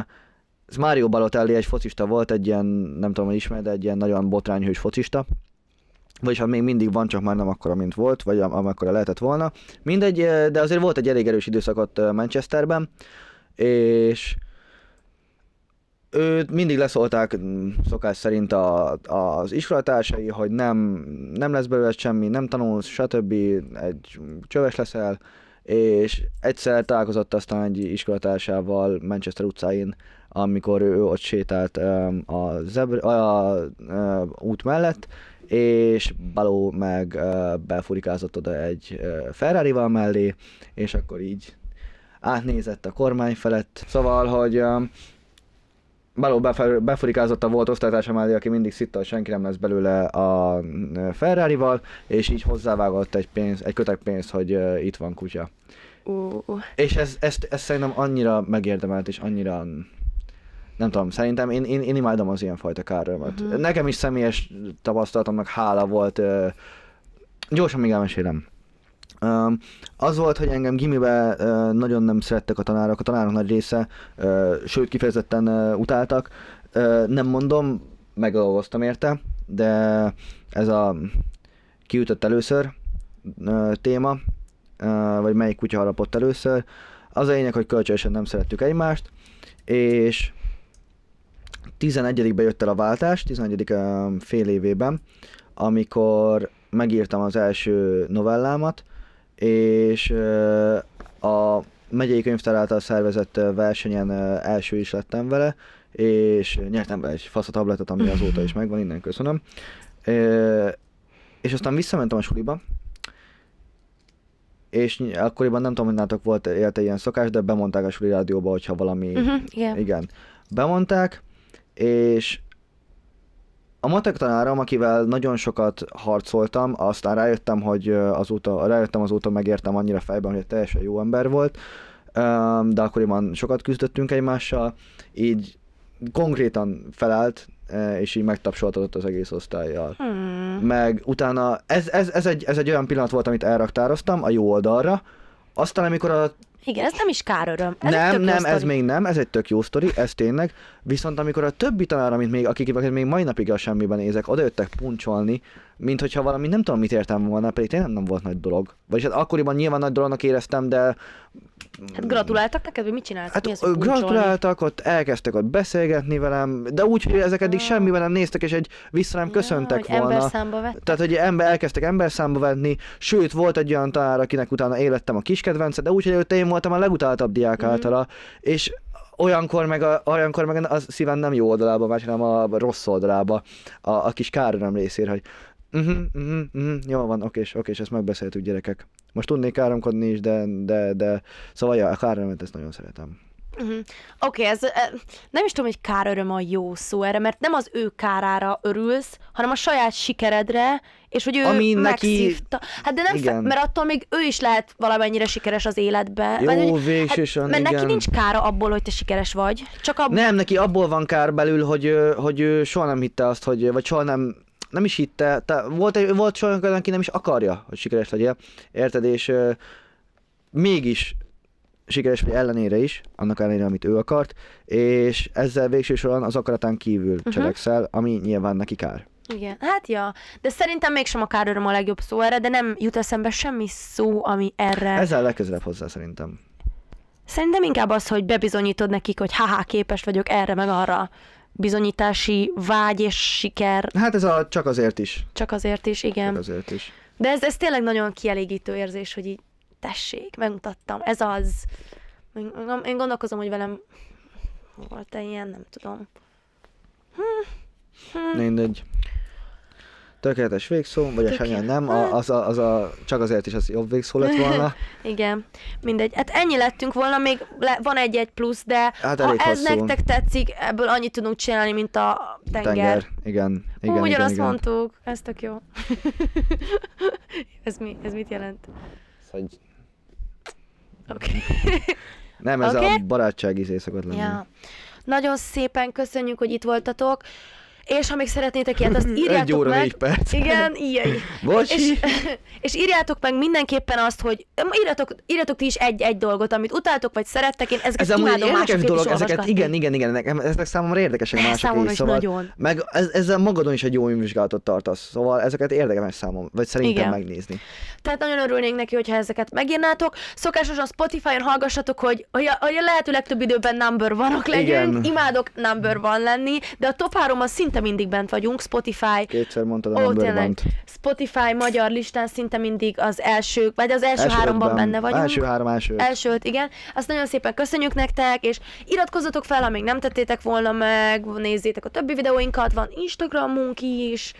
ez Mario Balotelli egy focista volt, egy ilyen, nem tudom, hogy ismered, egy ilyen nagyon botrányhős focista. Vagyis hát még mindig van, csak már nem akkora, mint volt, vagy am- amekkora lehetett volna. Mindegy, de azért volt egy elég erős időszakot eh, Manchesterben, és őt mindig leszólták mm, szokás szerint a, az iskolatársai, hogy nem, nem lesz belőle semmi, nem tanulsz, stb. egy csöves leszel, és egyszer találkozott aztán egy iskolatársával Manchester utcáin, amikor ő ott sétált a, zebr, a, a, a út mellett, és Baló meg befurikázott oda egy Ferrari-val mellé, és akkor így átnézett a kormány felett. Szóval, hogy Baló befurikázott a volt osztálytársa mellé, aki mindig szitta, hogy senki nem lesz belőle a Ferrari-val, és így hozzávágott egy, pénz, egy kötek pénzt, hogy uh, itt van kutya. Uh, És ez, ezt, ezt szerintem annyira megérdemelt, és annyira nem tudom, szerintem én, én, én imádom az ilyenfajta kárörömöt. Mhm. Uh-huh. Nekem is személyes tapasztalatomnak hála volt. Uh, gyorsan még elmesélem. Az volt, hogy engem gimibe nagyon nem szerettek a tanárok, a tanárok nagy része, sőt kifejezetten utáltak. Nem mondom, megolvoztam érte, de ez a kiütött először téma, vagy melyik kutya harapott először. Az a lényeg, hogy kölcsönösen nem szerettük egymást, és 11-ben jött el a váltás, 11. um, fél évében, amikor megírtam az első novellámat, és a megyei könyvtár által szervezett versenyen első is lettem vele, és nyertem vele egy fasz a tabletet, ami azóta is megvan, innen köszönöm. És aztán visszamentem a suliba, és akkoriban nem tudom, hogy nálatok volt élte ilyen szokás, de bemondták a suli rádióba, hogyha valami... uh-huh, igen. Igen. Bemondták, és a matek tanárom, akivel nagyon sokat harcoltam, aztán rájöttem, hogy azóta, rájöttem azóta, megértem annyira fejben, hogy teljesen jó ember volt, de akkoriban sokat küzdöttünk egymással, így konkrétan felállt, és így megtapsoltatott az egész osztályjal. Hmm. meg utána, ez, ez, ez, egy, ez egy olyan pillanat volt, amit elraktároztam a jó oldalra, aztán amikor a Igen, ez nem is káröröm. Ez egy nem, nem, ez még nem, ez egy tök jó sztori, ez tényleg. Viszont amikor a többi tanár, amit még, akik, akik még mai napig a semmiben nézek, odajöttek puncsolni, mint hogyha valami nem tudom mit értem volna, pedig tényleg nem volt nagy dolog. Vagyis hát akkoriban nyilván nagy dolognak éreztem, de Hát gratuláltak neked, vagy mit csináltak? Hát Mi az, gratuláltak, ott elkezdtek ott beszélgetni velem, de úgy, hogy ezek eddig Ah. semmiben nem néztek, és egy vissza nem köszöntek ja, volna. ember számba vett. Tehát, hogy ember, elkezdtek emberszámba venni, sőt, volt egy olyan tanár, akinek utána élettem a kiskedvence, de úgy, hogy előtte én voltam a legutáltabb diák Mhm. általa, és olyankor meg, a, olyankor meg az szívem nem jó oldalába, vagy hanem a rossz oldalába, a, a kis káröröm részére, hogy uh-huh, uh-huh, uh-huh, jó van, okés, okés, ezt megbeszéltük gyerekek. Most tudnék káromkodni is, de, de, de, szóval ja, a kárörömet ezt nagyon szeretem. Uh-huh. Oké, okay, ez e, nem is tudom, hogy káröröm a jó szó erre, mert nem az ő kárára örülsz, hanem a saját sikeredre, és hogy ő Ami neki- megszívta. Hát de nem, fe, mert attól még ő is lehet valamennyire sikeres az életbe. Jó, Vagy, hogy- végsősorban, Mert neki igen. nincs kára abból, hogy te sikeres vagy. Csak abból, Nem, neki abból van kár belül, hogy, hogy soha nem hitte azt, hogy, vagy soha nem, nem is hitte, te, volt, egy, volt olyan, aki nem is akarja, hogy sikeres legyél, érted, és ö, mégis sikeres ellenére is, annak ellenére, amit ő akart, és ezzel végső soron az akaratán kívül uh-huh. cselekszel, ami nyilván neki kár. Igen, hát ja. De szerintem mégsem a káröröm a legjobb szó erre, de nem jut eszembe semmi szó, ami erre... Ezzel legközelebb hozzá szerintem. Szerintem inkább az, hogy bebizonyítod nekik, hogy haha, képes vagyok erre meg arra. Bizonyítási vágy és siker, Hát ez a csak azért is. csak azért is, igen. Csak azért is. De ez, ez tényleg nagyon kielégítő érzés, hogy így tessék, megmutattam, ez az. Én, gondolkozom, hogy velem volt-e ilyen, nem tudom. Hm. Mindegy. Tökéletes végszó, vagy a sanyán nem, a, az, a, az a, csak azért is az jobb végszó lett volna. Igen, mindegy. Hát ennyi lettünk volna, még le, van egy-egy plusz, de Hát ha ez hosszú. nektek tetszik, ebből annyit tudunk csinálni, mint a tenger. Tenger. Igen, igen, Ú, igen, ugyanazt igen. mondtuk, ez tök jó. ez, mi, ez mit jelent? Hogy Oké. nem, ez Oké. a barátság izé szokott lenni. Ja. Nagyon szépen köszönjük, hogy itt voltatok. És ha még szeretnétek ilyet, azt írjátok Egy óra, meg. négy perc. Igen, ilyen. Bocsi. És, és írjátok meg mindenképpen azt, hogy írjatok, írjatok ti is egy-egy dolgot, amit utáltok, vagy szerettek. Én ezeket Ez imádom érdekes dolog, ezeket, igen, igen, igen, nekem, ezek számomra érdekesek mások Számomra is, szóval, nagyon. Meg ez, ezzel magadon is egy jó önvizsgálatot tartasz, szóval ezeket érdemes számomra, vagy szerintem Igen. megnézni. Tehát nagyon örülnénk neki, hogyha ezeket megírnátok. Szokásosan Spotify-on hallgassatok, hogy, hogy, a, hogy a lehető legtöbb időben number vanok legyünk. Igen. Imádok number van lenni, de a top 3 szinte mindig bent vagyunk. Spotify, Kétszer mondtad a Ó, tényleg. Spotify magyar listán szinte mindig az első, vagy az első, Első háromban ötben. benne vagyunk. Első három, első öt. Első öt, igen. Azt nagyon szépen köszönjük nektek, és iratkozzatok fel, ha még nem tettétek volna meg, nézzétek a többi videóinkat, van Instagramunk is,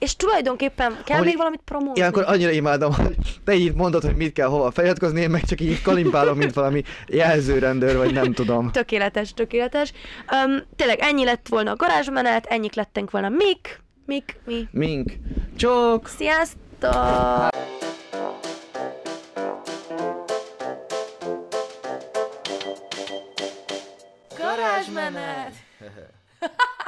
és tulajdonképpen kell Ahogy még valamit promózni. Ilyenkor annyira imádom, hogy te így mondod, hogy mit kell hova feliratkozni, én meg csak így kalimpálom, mint valami jelzőrendőr, vagy nem tudom. Tökéletes, tökéletes. Um, tényleg ennyi lett volna a garázsmenet, ennyik lettünk volna mik, mik, mi. Mink. Csók! Sziasztok! Garázsmenet!